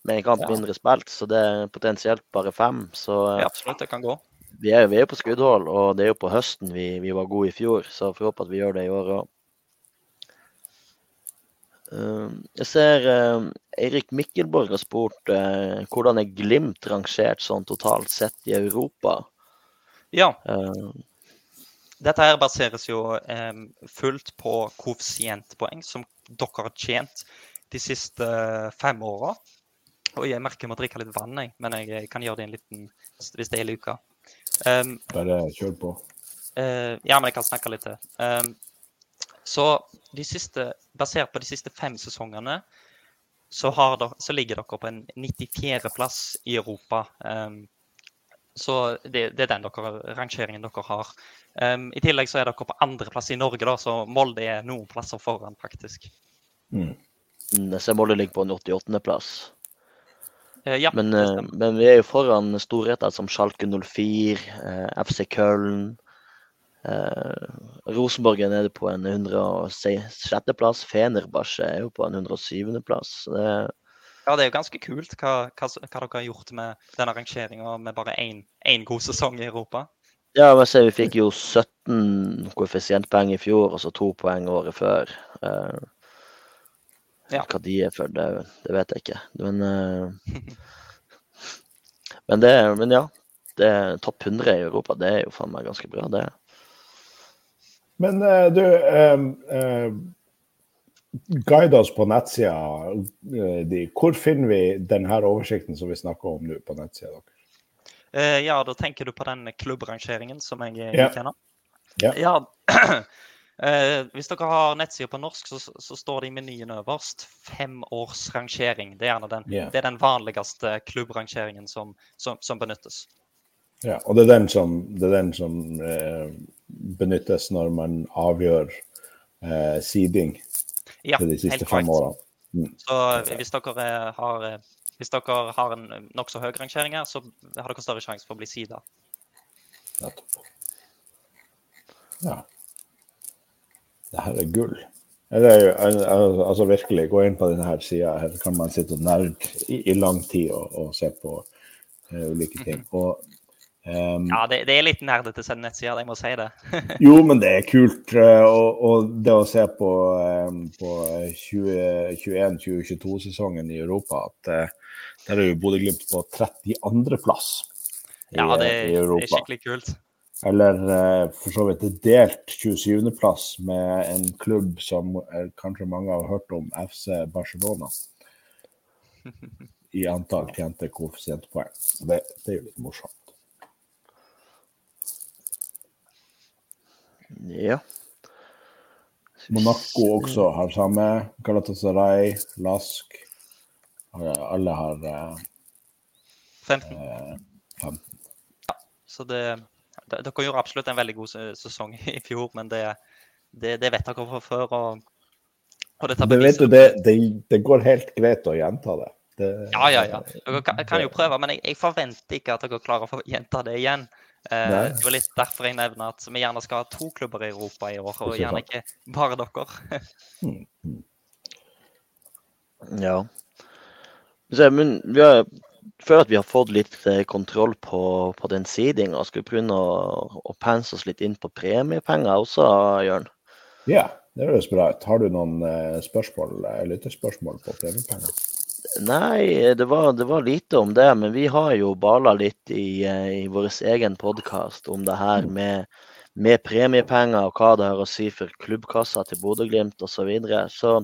med en kamp Ja. mindre spilt. Så det er potensielt bare fem. Så Ja, absolutt, det kan gå. vi er, vi er jo på skuddhold, og det er jo på høsten vi, vi var gode i fjor. Så får vi håpe at vi gjør det i år òg. jeg ser eh, Eirik Mikkelborg har spurt eh, hvordan er Glimt rangert sånn totalt sett i Europa. Ja, Eh, Dette her baseres jo eh, fullt på koeffisientpoeng som dere har tjent de siste eh, fem åra. Og jeg merker jeg må drikke litt vann, jeg, men jeg kan gjøre det en liten hvis det er luka. Um, Bare kjør på. Uh, ja, men jeg kan snakke litt til. Um, så de siste, basert på de siste fem sesongene, så, har dere, så ligger dere på en 94.-plass i Europa. Um, så det, det er den dere, rangeringen dere har. Um, I tillegg så er dere på andreplass i Norge, da, så Molde er noen plasser foran, faktisk. Mm. jeg ser Molde ligger på en 88.-plass. Uh, ja, Men, det eh, men vi er jo foran storheter som Schalke 04, uh, FC Köln. Eh, Rosenborg er nede på en 106.-plass. Fenerbahçe er jo på en 107.-plass. ja, det er jo ganske kult hva, hva, hva dere har gjort med denne rangeringa med bare én, god sesong i Europa. Ja, men se, vi fikk jo 17 koeffisientpoeng i fjor, og så to poeng året før. Uh, Ja. Hva de er for, det, det vet jeg ikke. Men, uh, men, det, men ja. Det Topp 100 i Europa, det er jo faen meg ganske bra, det. Men uh, du, guide oss på nettsida eh, di. Hvor finner vi denne oversikten som vi snakker om nå på nettsida deres? Eh, ja, da tenker du på den klubbrangeringen som jeg Ja. gikk gjennom? Ja. Uh, hvis dere har nettsida på norsk, så, så står det i menyen øverst femårsrangering. Det er, gjerne den, yeah. det er den vanligste klubbrangeringen som, som, som benyttes. Ja, og det er den som, det er den som uh, benyttes når man avgjør uh, seeding Ja, de siste helt fem årene. Så hvis dere eh, har, eh, hvis dere har en nokså høy rangering her, så har dere større sjanse for å bli sida. Ja. Det her er gull. Er al- altså virkelig, gå inn på denne sida. Her kan man sitte og nerde i, i lang tid og, og se på uh, ulike ting. Og, ehm, Ja, det, det er litt nerdete til nettsida, jeg må si det. Jo, men det er kult. eh, Og, og det å se på, eh, på 2021-2022-sesongen i Europa, at eh, der er jo Bodø-Glimt på 32.-plass i, Ja, det, eh, i det er skikkelig kult. Eller for så vidt delt 27.-plass med en klubb som kanskje mange har hørt om, FC Barcelona. I antall tjente koeffisientpoeng. Det, det er jo litt morsomt. Ja. Monaco også har samme. Galatasaray, Lask. Alle har eh, 15. eh, 15. Så det, de- dere gjorde absolutt en veldig god sesong i fjor, men det, det, det vet dere fra før. Og, og Det, vet du, det, det, det går helt greit å gjenta det. det Ja, ja, ja. Dere kan, kan jo prøve, men jeg, jeg forventer ikke at dere klarer å gjenta det igjen. Eh, det var litt derfor jeg nevner at vi gjerne skal ha to klubber i Europa i år, og gjerne ikke bare dere. Ja. Så, men vi har, føler at vi har fått litt eh, kontroll på, på den seedinga. Skal vi prøve å, å pense oss litt inn på premiepenger også, Jørn? Ja, det høres bra ut. Har du noen eh, spørsmål, lytterspørsmål på premiepenger? Nei, det var, det var lite om det, men vi har jo bala litt i, eh, i vår egen podkast om det her med, med premiepenger og hva det har å si for klubbkassa til Bodø-Glimt osv. Så, videre. så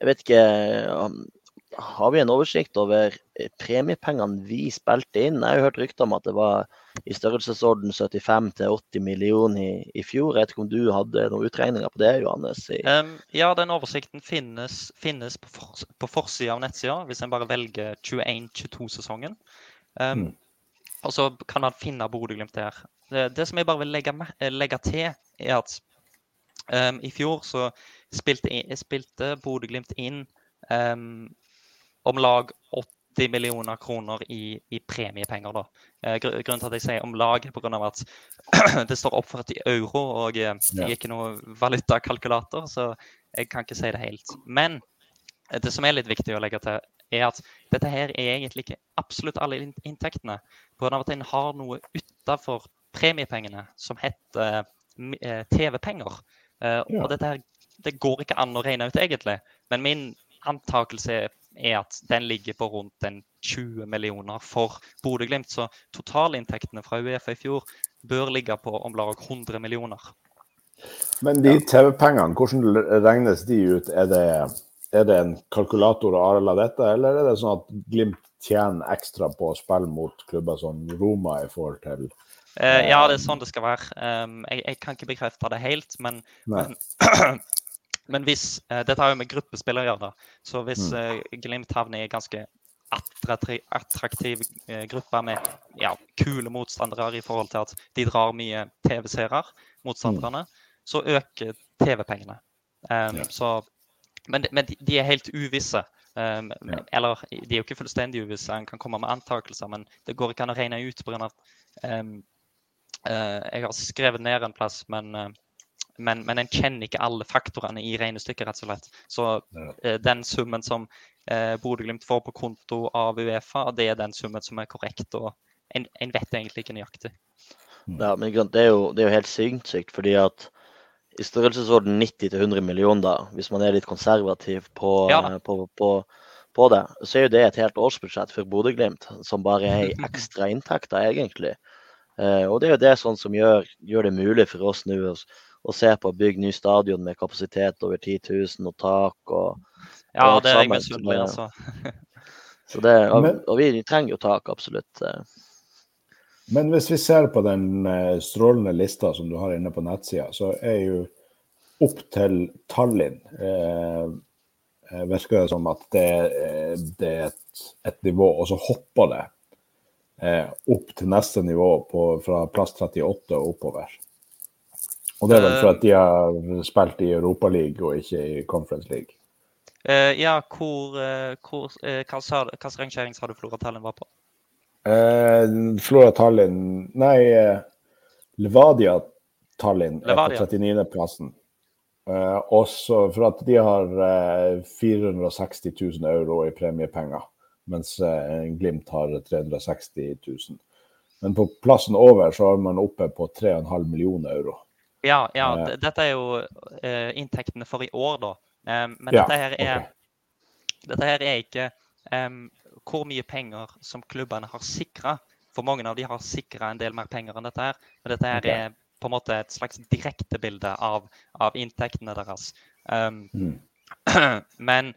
jeg vet ikke um, Har vi en oversikt over eh, premiepengene vi spilte inn? Jeg har jo hørt rykter om at det var i størrelsesorden 75 til 80 millioner i, i fjor. Jeg vet ikke om du hadde noen utregninger på det, Johannes? I, Um, ja, den oversikten finnes, finnes på, for, på forsida av nettsida, hvis en bare velger 21-22-sesongen. Um, Mm. Og så kan man finne Bodø-Glimt der. Det, det som jeg bare vil legge, eh, legge til, er at um, i fjor så spilte, spilte Bodø-Glimt inn um, om lag 80 millioner kroner i, i premiepenger. da. Eh, gr grunnen til at jeg sier om lag, er av at det står oppført i euro, og det jeg er ikke noe valutakalkulator, så jeg kan ikke si det helt. Men eh, det som er litt viktig å legge til, er at dette her er egentlig ikke absolutt alle inntektene. Av at en har noe utenfor premiepengene som heter eh, eh, TV-penger. Eh, Og dette her, det går ikke an å regne ut egentlig, men min antakelse er at den ligger på rundt en 20 millioner for Bodø-Glimt. Så totalinntektene fra Uefa i fjor bør ligge på om lag 100 millioner. Men de TV-pengene, hvordan regnes de ut? Er det, er det en kalkulator og la dette, eller er det sånn at Glimt tjener ekstra på å spille mot klubber som Roma i forhold til Eh, ja, det er sånn det skal være. Jeg, jeg kan ikke bekrefte det helt, men, men, men hvis eh, Dette har jo med gruppespill å gjøre. da. Så hvis Mm. eh, Glimt havner i ganske attraktiv, attraktiv eh, gruppe med ja, kule motstandere i forhold til at de drar mye TV-seere, motstanderne, så øker TV-pengene. Um, Ja. så, men men de, de er helt uvisse. Um, Ja. Eller de er jo ikke fullstendig uvisse, en kan komme med antakelser, men det går ikke an å regne ut pga. Um, uh, jeg har skrevet ned en plass, men, eh, men, men en kjenner ikke alle faktorene i regnestykket, rett og slett. Så Ja. eh, den summen som eh, Bodø-Glimt får på konto av Uefa, det er den summen som er korrekt. og en, en vet egentlig ikke nøyaktig. Ja, men det er jo, det er jo helt sinnssykt, fordi at i størrelsesorden 90-100 millioner, da, hvis man er litt konservativ på, Ja eh, på, på, på det, så er jo det et helt årsbudsjett for Bodø-Glimt, som bare er ei ekstra inntekter, egentlig. Eh, og det er jo det sånn som gjør, gjør det mulig for oss nå å, å se på å bygge ny stadion med kapasitet over 10 000 og tak. og Ja, og det er jeg med misunnelig, så- altså. så det, og, og vi trenger jo tak, absolutt. Men hvis vi ser på den eh, strålende lista som du har inne på nettsida, så er jo opp til Tallinn eh, eh, virker det som at det, eh, det er et, et nivå, og så hopper det eh, opp til neste nivå på, fra plass 38 og oppover. Og det er vel for at de har spilt i Europaligaen og ikke i Conference League. Uh, ja, hvor, uh, hvor uh, hva Hvilken rangering sa du Flora Tallinn var på? Uh, Flora Tallinn Nei, eh, Levadia Tallinn er på 39.-plassen. Uh, også for at de har eh, 460 000 euro i premiepenger, mens eh, Glimt har 360 000. Men på plassen over så er man oppe på 3,5 millioner euro. Ja, ja Eh. dette er jo uh, inntektene for i år, da. Um, men Ja, dette, her er, okay. dette her er ikke um, hvor mye penger som klubbene har sikra For mange av de har sikra en del mer penger enn dette her. Men dette her okay. er på en måte et slags direktebilde av, av inntektene deres. Um, Mm. men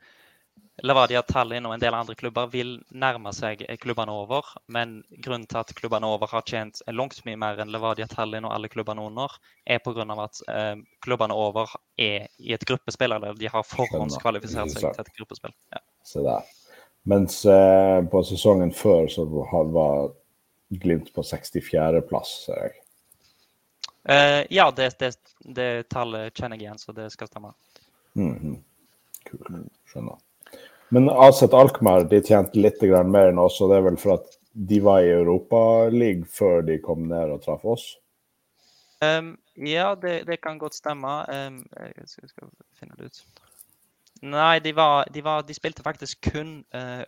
Levadia Tallinn og en del andre klubber vil nærme seg klubbene over. Men grunnen til at klubbene over har tjent langt mye mer enn Levadia Tallinn og alle klubbene under, er pga. at eh, klubbene over er i et gruppespill, eller de har forhåndskvalifisert seg til et gruppespill. Ja. Se der. Mens eh, på sesongen før så var Glimt på 64.-plass, ser. Eh, ja, det, det, det tallet kjenner jeg igjen, så det skal stemme. Mhm. Kult. Skjønner. Men AZ Alkmaar de tjente litt mer enn oss, og det er vel for at de var i Europaligaen før de kom ned og traff oss? Um, ja, det, det kan godt stemme. Um, jeg skal, skal finne det ut. Nei, de, var, de, var, de spilte faktisk kun uh,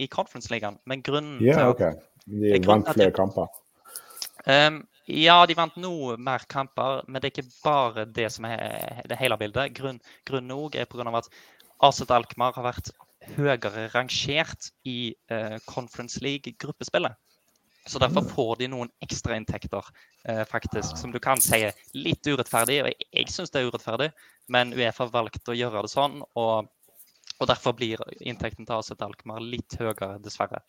i Conference-ligaen. Men grunnen Ja, til at OK. De vant flere flere kamper. Um, ja, de vant noe mer kamper, men det er ikke bare det som er det hele bildet. Grunn, grunnen òg er pga. at Aset Alkmaar har vært høyere rangert i eh, Conference League-gruppespillet. Så derfor får de noen ekstrainntekter, eh, faktisk, som du kan si er litt urettferdig. Og jeg, jeg syns det er urettferdig, men Uefa valgte å gjøre det sånn. Og, og derfor blir inntekten til Aset Alkmaar litt høyere, dessverre.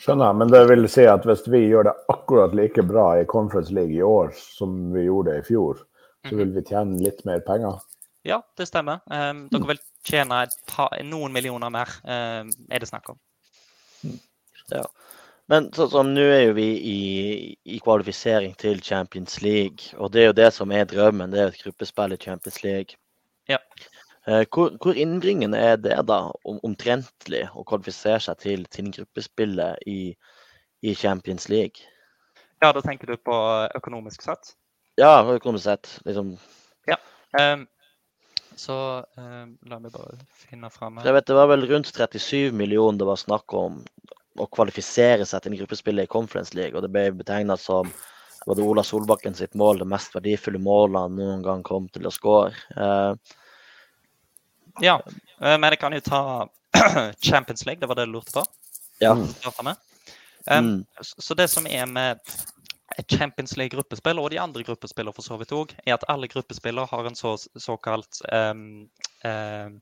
Skjønner, men det vil si at hvis vi gjør det akkurat like bra i Conference League i år som vi gjorde i fjor, så vil vi tjene litt mer penger. Ja, det stemmer. Um, dere vil tjene et par, noen millioner mer, um, er det snakk om. Men sånn som nå er jo vi i, i kvalifisering til Champions League, og det er jo det som er drømmen, det er jo et gruppespill i Champions League. Ja. Eh, Hvor, hvor innbringende er det da, om, omtrentlig, å kvalifisere seg til, til gruppespillet i, i Champions League? Ja, da tenker du på økonomisk sett. Ja, økonomisk sett. Liksom, Ja. Um, så eh, la meg bare finne fram jeg her. vet Det var vel rundt 37 millioner det var snakk om å kvalifisere seg til en gruppespiller i Conference League, og det ble betegna som var det Ola Solbakken sitt mål, det mest verdifulle målet han noen gang kom til å score. Eh, Ja, uh, men jeg kan jo ta Champions League, det var det du lurte på? ja. Um, Mm. Så det som er med Champions League-gruppespill, og de andre gruppespillene for så vidt òg, er at alle gruppespillere har en så, såkalt um, um,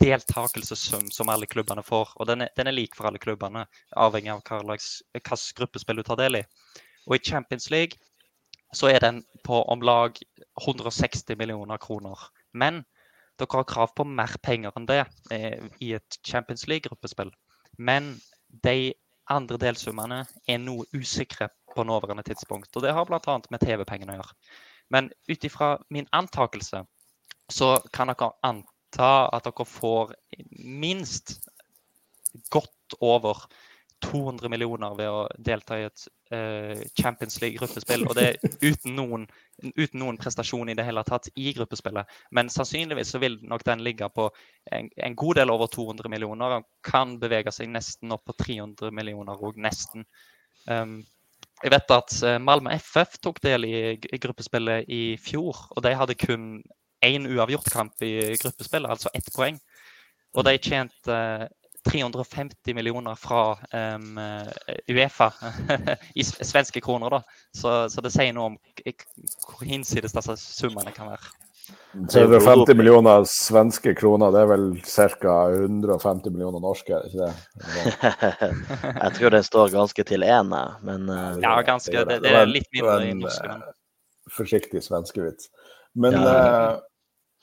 deltakelsessum som alle klubbene får. Og den er, den er lik for alle klubbene, avhengig av hva gruppespill du tar del i. Og i Champions League så er den på om lag 160 millioner kroner. Men dere har krav på mer penger enn det eh, i et Champions League-gruppespill. Men de andre delsummene er noe usikre på nåværende tidspunkt. Og det har bl.a. med TV-pengene å gjøre. Men ut ifra min antakelse så kan dere anta at dere får minst godt over 200 millioner ved å delta i et uh, Champions League-gruppespill. Og det er uten noen, uten noen prestasjon i det hele tatt i gruppespillet. Men sannsynligvis så vil nok den ligge på en, en god del over 200 millioner. Den kan bevege seg nesten opp på 300 millioner og nesten. Um, jeg vet at eh, Malmö FF tok del i, gruppespillet i fjor, og de hadde kun én uavgjort kamp i gruppespillet, altså ett poeng. Og de tjente eh, 350 millioner fra um, Uefa i svenske kroner, da. Så, så det sier noe om hvor hinsides disse summene kan være. 350 millioner svenske kroner, det er vel ca. 150 millioner norske, er det ikke det? jeg tror det står ganske til én, men eh, Ja, ganske. Det, det. det er litt mindre i norske. eh, men- Forsiktig svenskevits. Men, Ja. eh,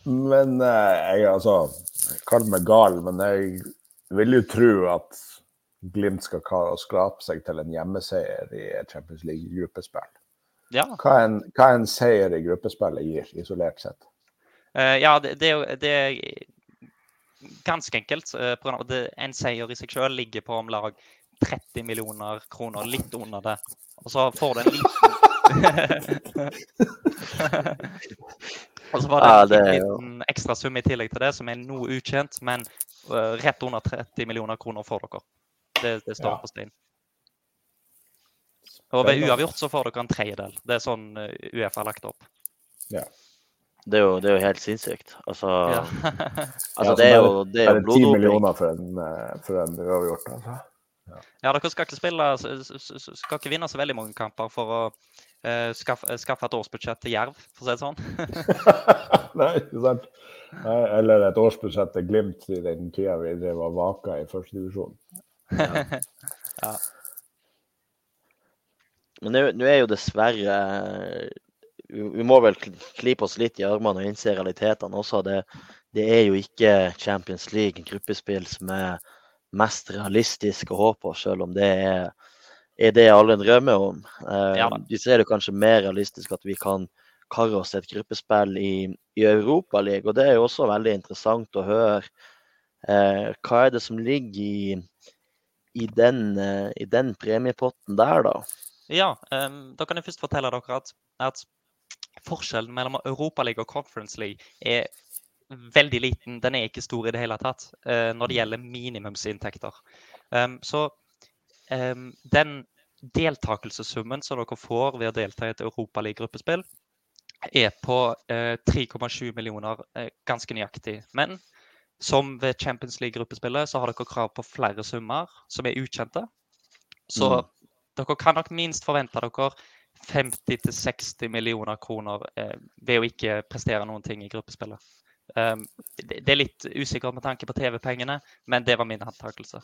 men eh, jeg altså Kall meg gal, men jeg vil jo tro at Glimt skal klare å skrape seg til en hjemmeseier i Champions League-gruppespill. Ja. Hva en, hva en seier i gruppespillet gir, isolert sett? Eh, ja, det, det, det er ganske enkelt. eh, på grunn av at det- En seier i seg sjøl ligger på om lag 30 millioner kroner, litt under det. Og så får du en liten Og så var det Ja, en det liten, liten ekstra sum i tillegg til det, som er noe ukjent, men eh, rett under 30 millioner kroner får dere. Det, det står Ja. på stein. Og ved uavgjort så får dere en tredjedel. Det er sånn Uefa har lagt opp. Det, er jo, det er jo helt sinnssykt. Altså, Ja. altså Ja, det er jo, det er jo 10 bloddoping. millioner for en, eh, for en uavgjort, altså. Ja, dere skal ikke spille Skal ikke vinne så veldig mange kamper for å uh, skaffe, skaffe, et årsbudsjett til Jerv, for å si det sånn. Nei, ikke sant. Eller et årsbudsjett til Glimt i den tida vi drev og vaka i førstedivisjon. Ja. ja. Men nå er jo dessverre Vi må vel klype oss litt i armene og innse realitetene også. Det, det er jo ikke Champions League, gruppespill, som er mest realistisk å håpe på, selv om det er, er det alle drømmer om. Eh, ja, vi ser det kanskje mer realistisk at vi kan karre oss et gruppespill i, i Europaligaen. Og det er jo også veldig interessant å høre. Eh, hva er det som ligger i, i, den, eh, i den, premiepotten der, da? Ja, um, da kan jeg først fortelle dere at, at forskjellen mellom Europaliga og Conference League er veldig liten. Den er ikke stor i det hele tatt uh, når det gjelder minimumsinntekter. Um, så um, den deltakelsessummen som dere får ved å delta i et europaliga-gruppespill, er på uh, 3,7 millioner, uh, ganske nøyaktig. Men som ved Champions League-gruppespillet så har dere krav på flere summer som er ukjente. Så mm. dere kan nok minst forvente dere 50-60 millioner kroner eh, ved å ikke prestere noen ting i gruppespillet. Um, det, det, er litt usikkert med tanke på TV-pengene, men det var min antakelse.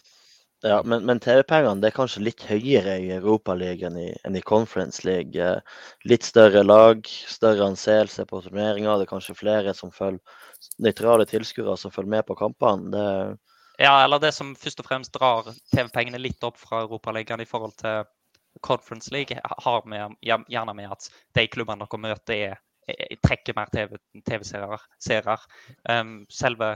Ja, Men, men TV-pengene er kanskje litt høyere i Europaligaen enn i Conference League. Litt større lag, større anseelse på turneringa. Det er kanskje flere som følger nøytrale tilskuere som følger med på kampene. Det... Ja, eller det som først og fremst drar TV-pengene litt opp fra Europaligaen i forhold til Conference League, har med, gjerne med at de klubbene dere møter, er trekker mer TV-seere. TV um, selve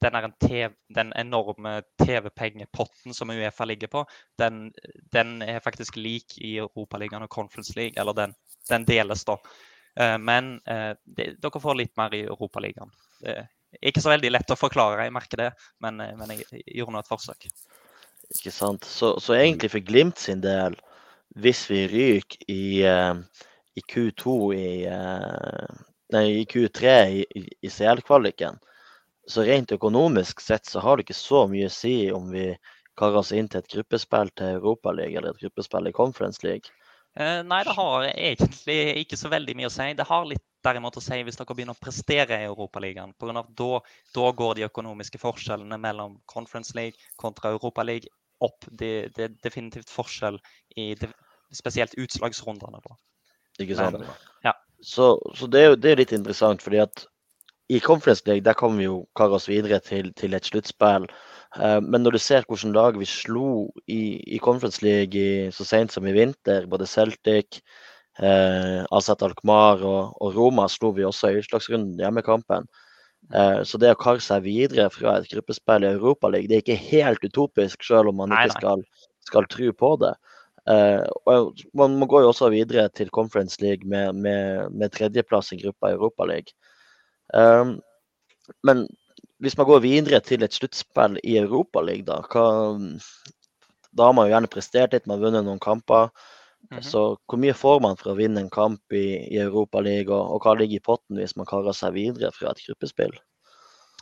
den, TV, den enorme TV-pengepotten som Uefa ligger på, den, den, er faktisk lik i Europaligaen og Conference League. Eller den, den deles, da. Uh, men uh, de, dere får litt mer i Europaligaen. Ikke så veldig lett å forklare, jeg merker det, men, uh, men jeg, jeg gjorde nå et forsøk. Ikke sant. Så, så, egentlig for Glimt sin del, hvis vi ryker i i Q2 i, eh, nei, i Q3 i, i CL-kvaliken. Så rent økonomisk sett så har det ikke så mye å si om vi karer oss inn til et gruppespill til Europaligaen eller et gruppespill i Conference League. Eh, nei, det har egentlig ikke så veldig mye å si. Det har litt derimot å si hvis dere begynner å prestere i Europaligaen. Da, da går de økonomiske forskjellene mellom Conference League kontra Europaligaen opp. Det, det, er definitivt forskjell i de, spesielt utslagsrundene. da. Ikke sant? Ja. Så, så, det er jo det er litt interessant, fordi at i Conference League der kommer vi jo kare oss videre til, til et sluttspill. Uh, men når du ser hvilke lag vi slo i, i Conference League i, så sent som i vinter, både Celtic, eh, Azat Alkmaar og, og, Roma slo vi også i utslagsrunden i hjemmekampen. Uh, så det å karre seg videre fra et gruppespill i Europaligaen, det er ikke helt utopisk, selv om man ikke skal, skal tro på det. Uh, og man, går jo også videre til Conference League med, med, med tredjeplass i gruppa i Europaligaen. Um, men hvis man går videre til et sluttspill i Europaligaen, da, da har man jo gjerne prestert litt, man har vunnet noen kamper. Mm -hmm. Så hvor mye får man for å vinne en kamp i, i Europaligaen, og, og hva ligger i potten hvis man karer seg videre fra et gruppespill?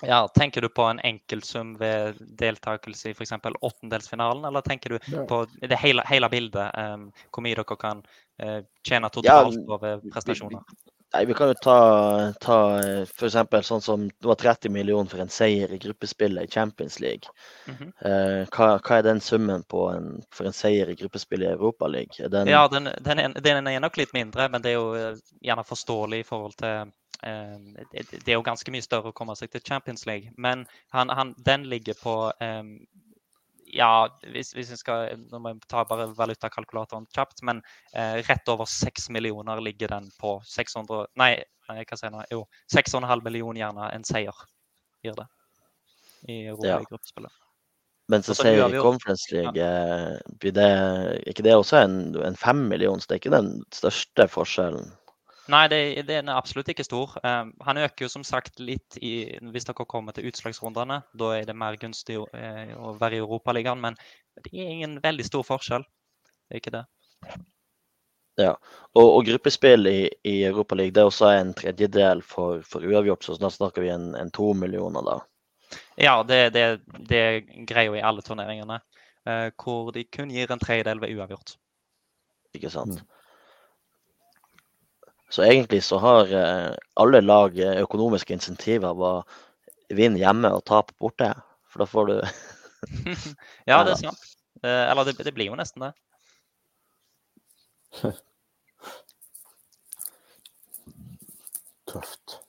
Ja, Tenker du på en enkeltsum ved deltakelse i f.eks. åttendelsfinalen, eller tenker du ja. på det hele, hele bildet? Um, hvor mye dere kan uh, tjene totalt ja, ved prestasjoner? Nei, Vi kan jo ta, ta f.eks. sånn som det var 30 millioner for en seier i gruppespillet i Champions League. Mm -hmm. uh, hva, hva, er den summen en, for en seier i gruppespillet i Europaligaen? Den... Ja, den, den, er, den er nok litt mindre, men det er jo eh, gjerne forståelig i forhold til Ehm, det er jo ganske mye større å komme seg til Champions League, men han, han, den ligger på um, ja, hvis, hvis vi skal Nå må jeg ta bare valutakalkulatoren kjapt, men eh, rett over 6 millioner ligger den på 600 Nei, hva sier jeg Jo, 6,5 millioner gjerne en seier gir det i Europa-gruppespillet. Men så sier vi Conference League, ja. Eh, blir det, ikke det også en, en fem million, så det er ikke den største forskjellen? Nei, det, den er absolutt ikke stor. Um, han øker jo som sagt litt i, hvis dere kommer til utslagsrundene. Da er det mer gunstig uh, å være i Europaligaen, men det er ingen veldig stor forskjell. Det er ikke det. Ja, og, og gruppespill i, i Europaligaen det er også en tredjedel for, for uavgjort, så da snakker vi en, en to millioner da. Ja, det, det, det er greia i alle turneringene. hvor de kun gir en tredjedel ved uavgjort. Ikke sant. Mm. Så egentlig så har alle lag økonomiske insentiver på å vinne hjemme og tape borte. For da får du Ja, det er sant. Eller det, det blir jo nesten det. Tøft.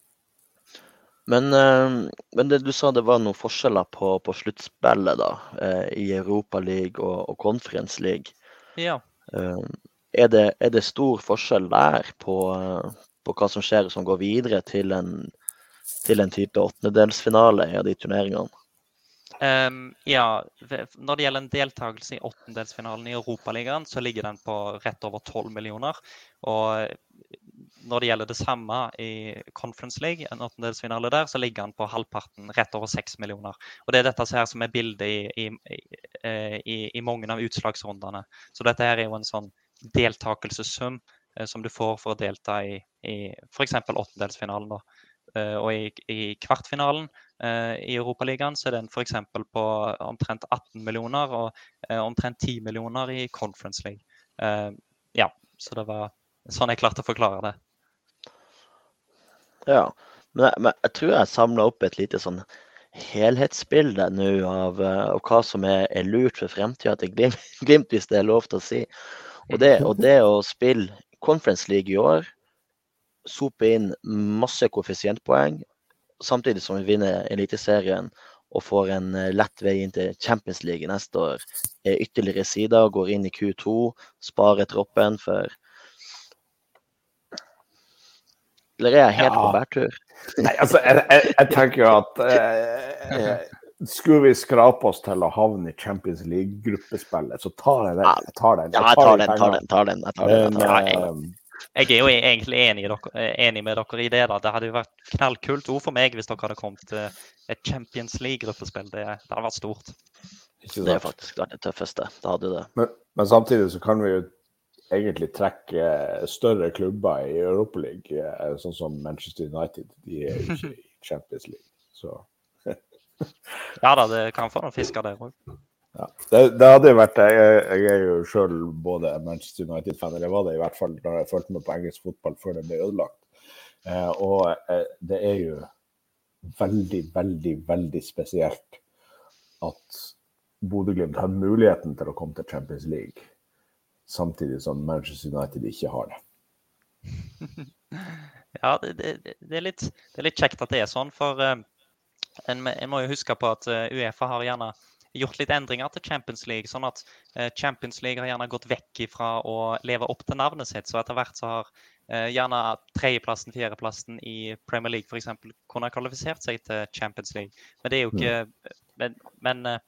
Men, eh, men, det du sa det var noen forskjeller på, på sluttspillet da, eh, i Europa League og, og Conference League. Ja. Eh, er det, er det stor forskjell der på, på, hva som skjer som går videre til en, til en type åttendedelsfinale i de turneringene? Um, ja, når det gjelder en deltakelse i åttendelsfinalen i Europaligaen, så ligger den på rett over 12 millioner. Og når det gjelder det samme i Conference League, en åttendelsfinale der, så ligger den på halvparten, rett over 6 millioner. Og det er dette her som er bildet i, i, i, i mange av utslagsrundene. Så dette her er jo en sånn deltakelsessum eh, som du får for å delta i, i f.eks. åttendelsfinalen. da. Eh, og i, i kvartfinalen eh, i Europaligaen så er den f.eks. på omtrent 18 millioner og omtrent 10 millioner i Conference League. ja, så det var sånn jeg klarte å forklare det. Ja, men jeg, men jeg tror jeg samla opp et lite sånn helhetsbilde nå av, av, hva som er, er lurt for fremtida til Glimt, Glimt, hvis det er lov til å si. Og det, og det å spille Conference League i år sope inn masse koeffisientpoeng, samtidig som vi vinner Eliteserien og får en eh, lett vei inn til Champions League neste år. Er ytterligere sider, går inn i Q2, sparer troppen for Eller er jeg helt ja. på bærtur? Nei, altså, jeg, jeg, jeg tenker jo at eh, eh, skulle vi skrape oss til å havne i Champions League-gruppespillet, så tar jeg den. Jeg tar den. Jeg tar, jeg den, tar den, tar den, tar den, jeg tar den. Men, jeg er jo egentlig enig, dere, eh, enig, med dere i det. da. Det hadde jo vært knallkult ord for meg hvis dere hadde kommet til et Champions League-gruppespill. Det, det, hadde vært stort. Det er faktisk det tøffeste. Det hadde det. Men, men, samtidig så kan vi jo egentlig trekke større klubber i Europaligaen, eh, sånn som Manchester United. De er jo ikke i Champions League, så Ja da, det kan få noen fisker der òg. Ja. Det, det, hadde vært jeg, jeg er jo sjøl både Manchester United-fan, eller var det i hvert fall da jeg fulgte med på engelsk fotball før det ble ødelagt. Eh, og eh, det er jo veldig, veldig, veldig spesielt at Bodø-Glimt har muligheten til å komme til Champions League, samtidig som Manchester United ikke har det. Ja, det, det, er litt, det, er litt, kjekt at det er sånn, for uh, en, en, må jo huske på at uh, Uefa har gjerne gjort litt endringer til Champions League. sånn at eh, Champions League har gjerne gått vekk fra å leve opp til navnet sitt. Så etter hvert så har eh, gjerne tredjeplassen, fjerdeplassen i Premier League f.eks. kunne kvalifisert seg til Champions League. Men det er jo ikke men, men, eh,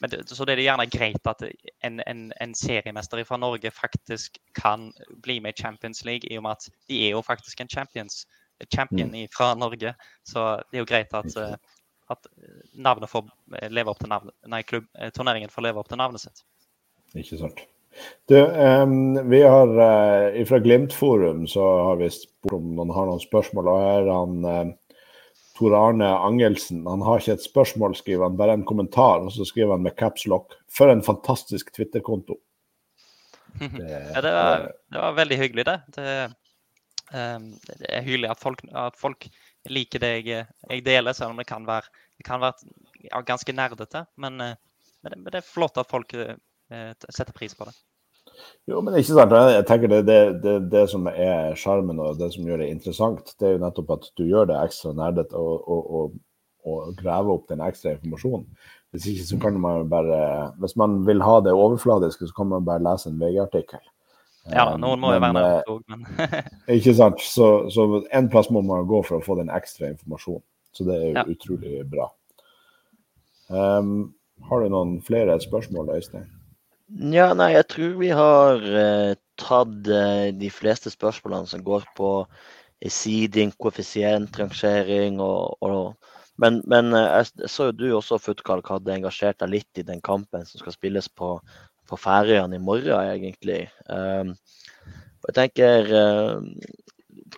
men Så det er gjerne greit at en, en, en, seriemester fra Norge faktisk kan bli med i Champions League, i og med at de er jo faktisk en champions, champion mm. fra Norge. Så det er jo greit at at navnet får leve opp til navnet, nei, klubb, eh, turneringen får leve opp til navnet sitt. Ikke sant. Du, um, vi har uh, Fra Glimt-forum så har vi spurt om noen har noen spørsmål. og her er han uh, Tor Arne Angelsen. Han har ikke et spørsmål, skriver han, bare en kommentar. Og så skriver han med caps lock. For en fantastisk Twitter-konto. Det, ja, det var, det var, veldig hyggelig, det. Det, um, det er hyggelig at folk, at folk liker det jeg, jeg, deler, selv om det kan være, det kan være ja, ganske nerdete. Men, eh, men, det, men, det, er flott at folk eh, setter pris på det. Jo, men ikke sant. Jeg tenker det, det, det, som er sjarmen og det som gjør det interessant, det er jo nettopp at du gjør det ekstra nerdete og, og, opp den ekstra informasjonen. Hvis ikke så kan man bare Hvis man vil ha det overfladiske, så kan man bare lese en VG-artikkel. Ja, noen må jo være med òg, men Ikke sant. Så, så, en plass må man gå for å få den ekstra informasjonen. Så det er jo ja. utrolig bra. Um, har du noen flere spørsmål, Øystein? Ja, nei, jeg tror vi har uh, tatt uh, de fleste spørsmålene som går på seeding, koeffisient, rangering og, og men, men jeg så jo du også, Futkalk, hadde engasjert deg litt i den kampen som skal spilles på på Færøyene i morgen, egentlig. Um, jeg tenker uh,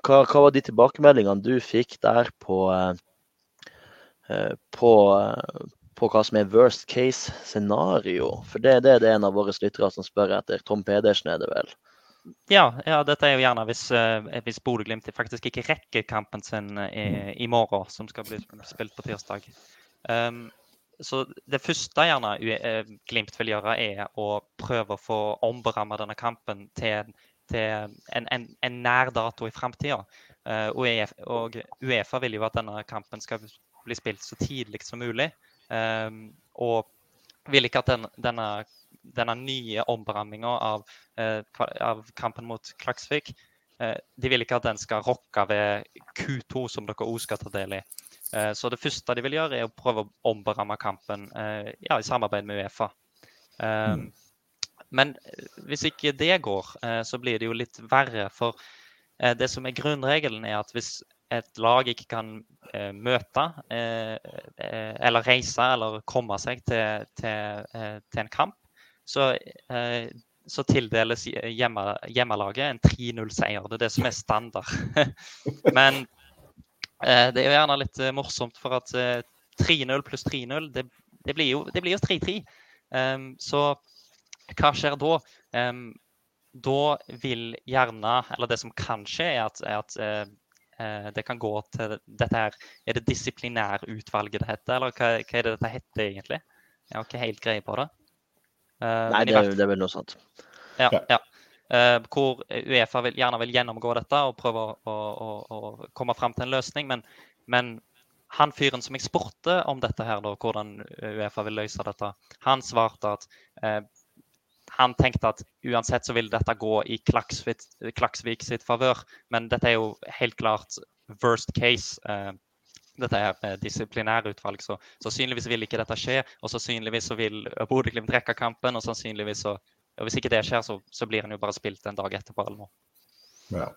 hva, hva, var de tilbakemeldingene du fikk der på, uh, på, uh, på hva som er worst case scenario. For det, det er det en av våre lyttere som spør etter. Tom Pedersen er det vel? Ja, ja, dette er jo gjerne hvis, uh, hvis Bodø-Glimt faktisk ikke rekker kampen sin i, i, morgen, som skal bli spilt på tirsdag. Um, så det første gjerne Glimt vil gjøre, er å prøve å få omberamme denne kampen til, til en, en, en, nær dato i framtida. Uh, og, og Uefa vil jo at denne kampen skal bli spilt så tidlig som mulig. Um, og vil ikke at den, denne, denne, nye omberamminga av, uh, av, kampen mot Klaksvik De vil ikke at den skal rokke ved Q2, som dere òg skal ta del i. Uh, så det første de vil gjøre, er å prøve å omberamme kampen ja, i samarbeid med Uefa. Um, mm. Men hvis ikke det går, så blir det jo litt verre. For det som er grunnregelen, er at hvis et lag ikke kan eh, møte eh, eh, eller reise eller komme seg til, til, eh, til en kamp, så, eh, så tildeles hjemme, hjemmelaget en 3-0-seier. Det er det som er standard. Men eh, det er jo gjerne litt morsomt, for at 3-0 pluss 3-0, det, det, blir jo 3-3. Um, så hva skjer da? Um, da vil gjerne, eller det som kan skje, er at, er at Eh, det kan gå til dette her Er det disiplinærutvalget det heter, eller hva, hva, er det dette heter egentlig? Jeg har ikke helt greie på det. Uh, Nei, det, det, er vel noe sånt. Ja. ja. Uh, hvor Uefa vil, gjerne vil gjennomgå dette og prøve å, å, å, komme fram til en løsning. Men, men, han fyren som jeg spurte om dette, her, da, hvordan Uefa vil løse dette, han svarte at uh, han tenkte at uansett så vil dette gå i Klaksvik, Klaksvik sitt favør. Men dette er jo helt klart worst case. Uh, dette er disiplinærutvalg, så sannsynligvis vil ikke dette skje. Og sannsynligvis så vil Bodø-Glimt trekke kampen, og sannsynligvis så og Hvis ikke det skjer, så, så blir han jo bare spilt en dag etterpå eller noe. Ja.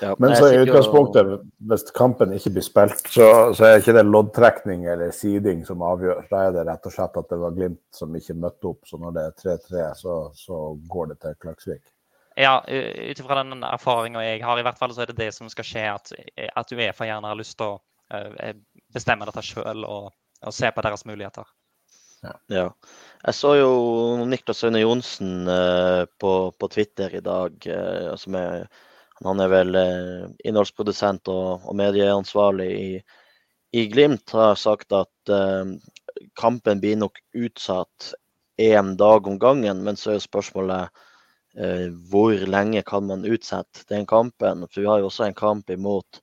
Ja, Men så i utgangspunktet, hvis kampen ikke blir spilt, så, så er ikke det loddtrekning eller seeding som avgjør. Da er det rett og slett at det var Glimt som ikke møtte opp. Så når det er 3-3, så, så, går det til Klaksvik. Ja, ut ifra den erfaringa jeg har, i hvert fall så er det det som skal skje. At, at Uefa gjerne har lyst til å uh, bestemme dette sjøl og, og, se på deres muligheter. Ja. Jeg så jo Niklas Aune Johnsen uh, på, på, Twitter i dag, uh, som er han er vel eh, innholdsprodusent og, og medieansvarlig i, i, Glimt. Har sagt at eh, kampen blir nok utsatt én dag om gangen. Men så er spørsmålet eh, hvor lenge kan man utsette den kampen? For vi har jo også en kamp imot,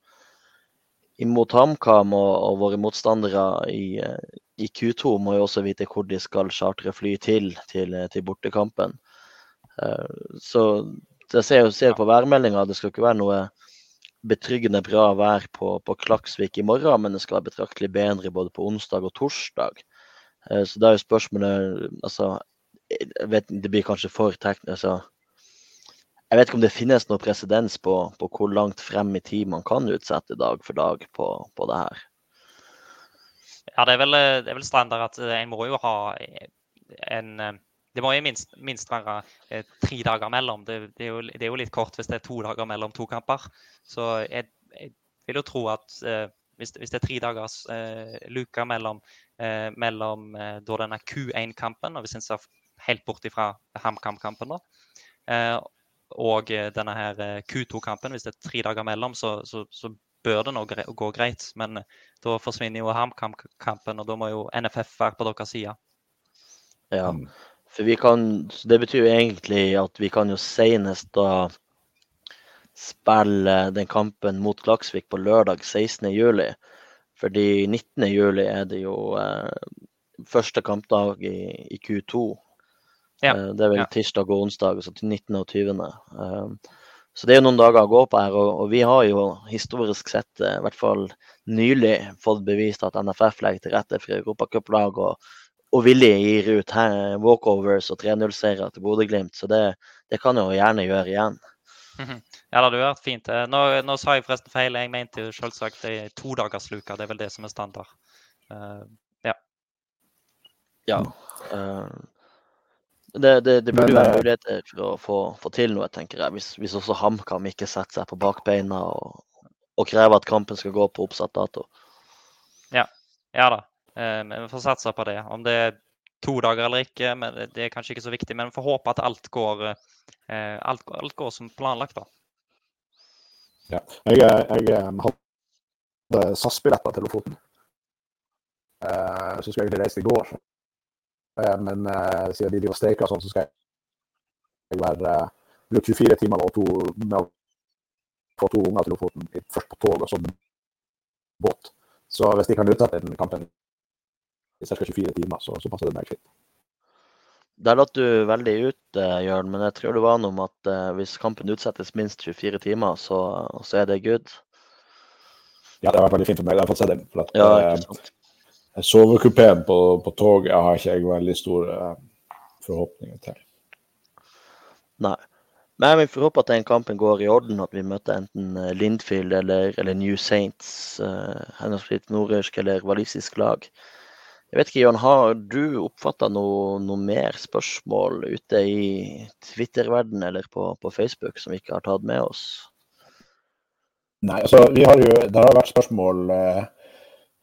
imot HamKam, og, og, våre motstandere i, eh, i, Q2 må jo også vite hvor de skal chartre fly til, til, til bortekampen. Uh, så jeg ser, ser på værmeldinga, det skal ikke være noe betryggende bra vær på, på, Klaksvik i morgen, men det skal være betraktelig bedre både på onsdag og torsdag. Eh, så da er jo spørsmålet altså, vet, Det blir kanskje for teknisk altså, Jeg vet ikke om det finnes noe presedens på, på, hvor langt frem i tid man kan utsette dag for dag på, på det her. Ja, det er, vel, det er vel standard at en må jo ha en det må jo minst, minst være eh, tre dager mellom. Det, det, er jo, det, er jo, litt kort hvis det er to dager mellom to kamper. Så jeg, jeg vil jo tro at eh, hvis, hvis, det er tre dagers eh, luke mellom, eh, mellom da denne Q1-kampen, og hvis en ser helt bort ifra HamKam-kampen, eh, og denne her Q2-kampen, hvis det er tre dager mellom, så, så, så bør det nå gå greit. Men da forsvinner jo HamKam-kampen, og da må jo NFF være på deres side. Ja, mm. For vi kan, Det betyr jo egentlig at vi kan jo senest da spille den kampen mot Klaksvik på lørdag 16.07. Fordi 19.07 er det jo eh, første kampdag i, i Q2. Ja. Eh, det er vel ja. tirsdag og onsdag, så til 19. og 20. Eh, så det er jo noen dager å gå på her. Og, og vi har jo historisk sett, eh, i hvert fall nylig, fått bevist at NFF legger til rette for europacuplag. Og og villig gir ut walkovers og 3-0-seiere til Bodø-Glimt. Så det, det, kan jo gjerne gjøre igjen. Mhm. Ja, det hadde vært fint. Eh, nå, nå, sa jeg forresten feil. Jeg mente jo selvsagt det er todagersluka. Det er vel det som er standard. Uh, ja. Ja. Uh, det, det, det, burde være muligheter til å få, få, til noe, tenker jeg. Hvis, hvis også HamKam ikke setter seg på bakbeina og, og krever at kampen skal gå på oppsatt dato. Ja, ja da. Men vi får satse på det. Om det er to dager eller ikke, men det er kanskje ikke så viktig. Men vi får håpe at alt går, alt, alt går som planlagt, da. Ja. Jeg, jeg hadde SAS-billetter til Lofoten. Så skulle jeg egentlig reise i går. Men siden de driver streiker sånn, så skal jeg være bruke 24 timer og to, med å få to unger til Lofoten. Først på tog og så båt. Så hvis de kan utsette den kampen i ca. 24 timer, så, så, passer det meg fint. Der datt du veldig ut, eh, Jørn, men jeg tror du var noe om at hvis kampen utsettes minst 24 timer, så, så, er det good? Ja, det har vært veldig fint for meg. Jeg har fått se den. For at, ja, Sovekupeen på, på toget har ikke jeg veldig store uh, forhåpninger til. Nei. Men vi får håpe at den kampen går i orden, at vi møter enten eh, Lindfield eller, eller New Saints, uh, henholdsvis nordirsk eller walisisk lag. Jeg vet ikke, Jan, Har du oppfatta noe, noe, mer spørsmål ute i Twitter-verden eller på, på, Facebook som vi ikke har tatt med oss? Nei, altså vi har jo, Det har vært spørsmål eh,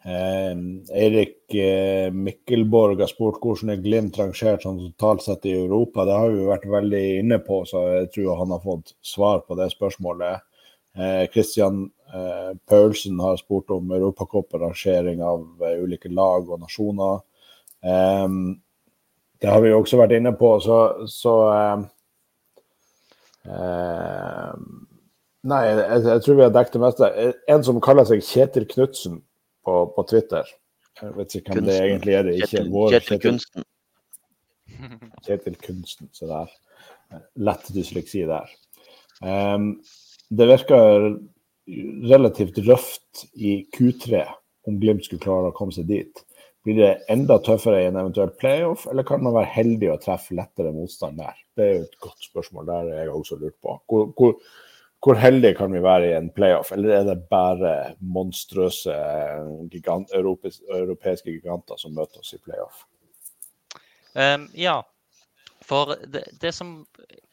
Eh, Eirik eh, Mikkelborg har spurt hvordan er Glimt rangert sånn totalt sett i Europa. Det har vi vært veldig inne på, så jeg tror han har fått svar på det spørsmålet. Kristian Christian eh, Paulsen har spurt om europacup-rangering av eh, ulike lag og nasjoner. Eh, det har vi også vært inne på, så, så Nei, jeg, jeg, tror vi har dekket det meste. En som kaller seg Kjetil Knutsen på, på Twitter. Jeg vet ikke hvem Kunsten. det egentlig er. Det er ikke vår Kjetil Kunsten. Kjetil Kunsten, så der. Lett dysleksi der. Um, det virker relativt røft i Q3 om Glimt skulle klare å komme seg dit. Blir det enda tøffere i en eventuell playoff, eller kan man være heldig å treffe lettere motstand der? Det er jo et godt spørsmål. Der er jeg også lurt på. Hvor, hvor, hvor heldige kan vi være i en playoff, eller er det bare monstrøse gigant, europeiske giganter som møter oss i playoff? Um, ja, for det, det, som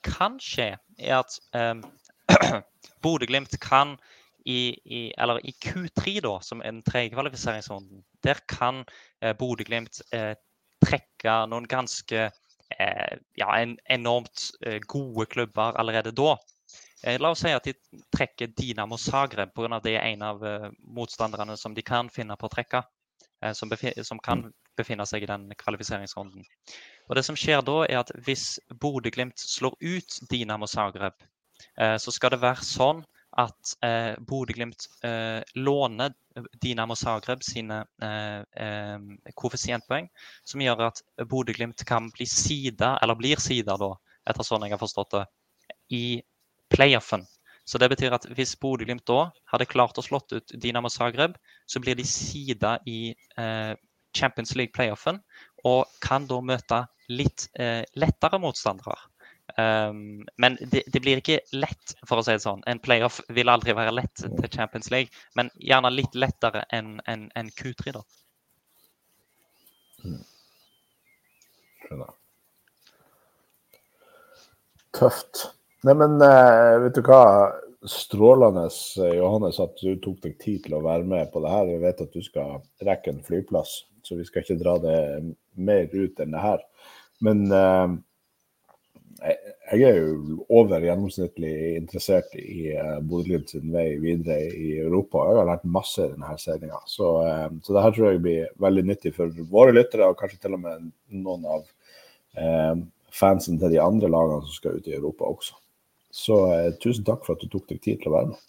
kan skje, er at um, Bodø-Glimt kan i, i, eller i Q3, da, som er den tredje kvalifiseringsrunden, der kan eh, Bodø-Glimt eh, trekke noen ganske eh, ja, en, enormt eh, gode klubber allerede da. Eh, la oss si at de trekker Dinamo Zagreb pga. det er en av uh, motstanderne som de kan finne på å trekke. Uh, som, som, kan mm. befinne seg i den kvalifiseringsrunden. Og det som skjer da, er at hvis Bodø-Glimt slår ut Dinamo Zagreb, så skal det være sånn at eh, Bodø-Glimt låner Dinamo Zagreb sine koeffisientpoeng, som gjør at Bodø-Glimt kan bli sida, eller blir sida da, etter sånn jeg har forstått det, i playoffen. Så det betyr at hvis Bodø-Glimt da hadde klart å slått ut Dinamo Zagreb, så blir de sida i eh, Champions League-playoffen og kan da møte litt eh, lettere motstandere. Um, men det, det, blir ikke lett, for å si det sånn. En playoff vil aldri være lett til Champions League, men gjerne litt lettere enn en, en Q3, da. Mm. Tøft. Nei, men uh, vet du hva. Strålende, eh, Johannes, at du tok deg tid til å være med på det her. Jeg vet at du skal rekke en flyplass, så vi skal ikke dra det mer ut enn det her. Men uh, jeg er jo over gjennomsnittlig interessert i Bodø-Glimt sin vei videre i Europa. Jeg har lært masse i denne sendinga. Så, så det her tror jeg blir veldig nyttig for våre lyttere, og kanskje til og med noen av fansen til de andre lagene som skal ut i Europa også. Så eh, tusen takk for at du tok deg tid til å være med.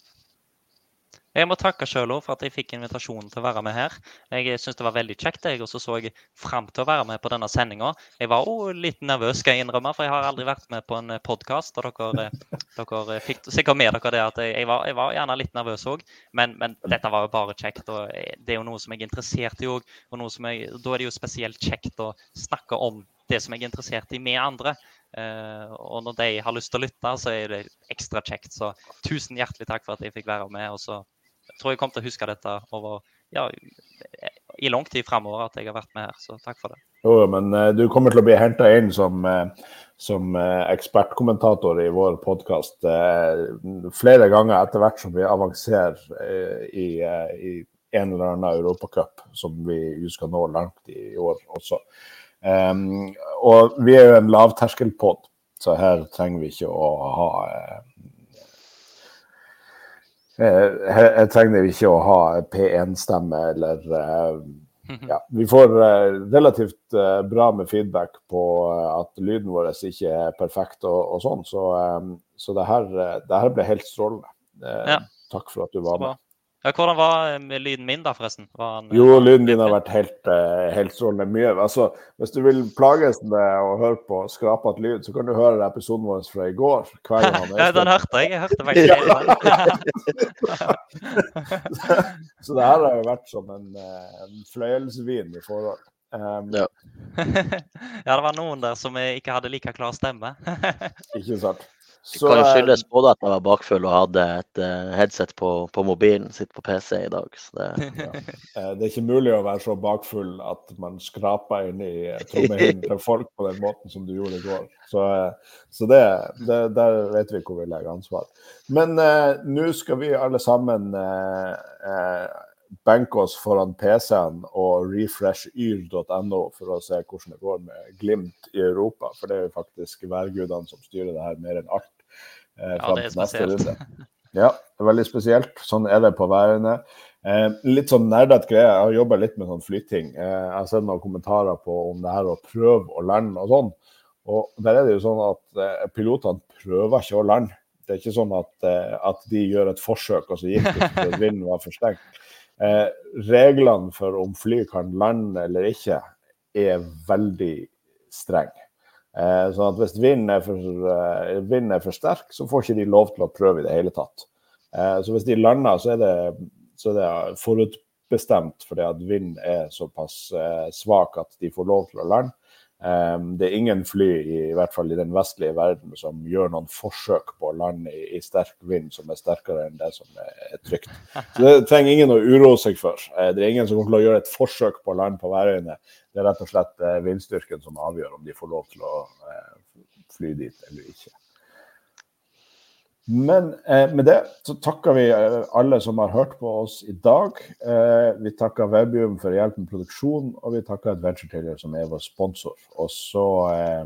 Jeg må takke sjøl for at jeg fikk invitasjonen til å være med her. Jeg syns det var veldig kjekt, jeg, og så jeg fram til å være med på denne sendinga. Jeg var òg litt nervøs, skal jeg innrømme, for jeg har aldri vært med på en podkast. Og dere, eh, dere, fikk sikkert med dere det at jeg var, jeg var gjerne litt nervøs òg. Men, men, dette var jo bare kjekt. og Det er jo noe som jeg er interessert i òg. Og da er det jo spesielt kjekt å snakke om det som jeg er interessert i med andre. Uh, og når de har lyst til å lytte, så er det ekstra kjekt. Så tusen hjertelig takk for at jeg fikk være med. Og så tror jeg kommer til å huske dette over ja, i lang tid framover at jeg har vært med her. Så takk for det. Jo, men uh, du kommer til å bli henta inn som, uh, som ekspertkommentator i vår podkast flere ganger etter hvert som vi avanserer i, i en eller annen europacup som vi skal nå langt i år også. Um, og vi er jo en lavterskelpod, så her trenger vi ikke å ha uh, her, trenger vi ikke å ha P1-stemme eller uh, ja, Vi får uh, relativt bra med feedback på at lyden vår ikke er perfekt og, og sånn, så, um, så det, her, det her ble helt strålende. Ja. Takk for at du var med. Ja, hvordan var eh, lyden min, da, forresten? Han, jo, lyden din har vært helt, uh, helt strålende. Mye. Altså, hvis du vil plages med å høre på skrapete lyd, så kan du høre episoden vår fra i går. ja, den hørte jeg. Jeg hørte faktisk Så det her har jo vært som en, eh, en fløyelsvin i forhold. Um, ja. ja, det var noen der som ikke hadde like klar stemme. ikke sant. Så, det kan jo skyldes både at jeg var bakfull og hadde et uh, headset på, på, mobilen, sitter på PC i dag. Det, ja. Eh, det, er ikke mulig å være så bakfull at man skraper inn i eh, trommehinnen til folk på den måten som du gjorde i går. Så, så det, det, der vet vi hvor vi legger ansvar. Men uh, nå skal vi alle sammen uh, benke oss foran PC-en og refreshyr.no for å se hvordan det går med Glimt i Europa. For det er jo faktisk værgudene som styrer det her mer enn alt. Eh, ja, det er spesielt. Ja, veldig spesielt. Sånn er det på værene. Eh, litt sånn nerdete greie. Jeg har jobba litt med sånn flytting. Eh, jeg har sett noen kommentarer på om det her å prøve å lande og sånn. Og der er det jo sånn at eh, pilotene prøver ikke å lande. Det er ikke sånn at, eh, at de gjør et forsøk, og så gikk det fordi vinden var for sterk. Eh, reglene for om fly kan lande eller ikke, er veldig strenge. Eh, sånn at hvis vinden er, for, eh, vinden er for sterk, så får ikke de lov til å prøve i det hele tatt. Eh, så hvis de lander, så er det, så er det forutbestemt fordi at vinden er såpass eh, svak at de får lov til å lande. Um, det er ingen fly, i, hvert fall i den vestlige verden, som gjør noen forsøk på å lande i, i, sterk vind som er sterkere enn det som er, trygt. Så Det trenger ingen å uroe seg for. Uh, det er ingen som kommer til å gjøre et forsøk på å lande på Værøyene. Det er rett og slett uh, vindstyrken som avgjør om de får lov til å uh, fly dit eller ikke. Men eh, med det så takker vi eh, alle som har hørt på oss i dag. Eh, vi takker Webium for hjelp med produksjon, og vi takker Adventure Taylor som er vår sponsor. Og så eh,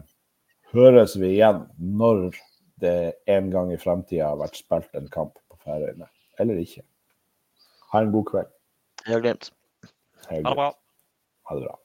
høres vi igjen når det en gang i fremtida har vært spilt en kamp på Færøyene. Eller ikke. Ha en god kveld. Hyggelig. Ha det bra. Ha det bra.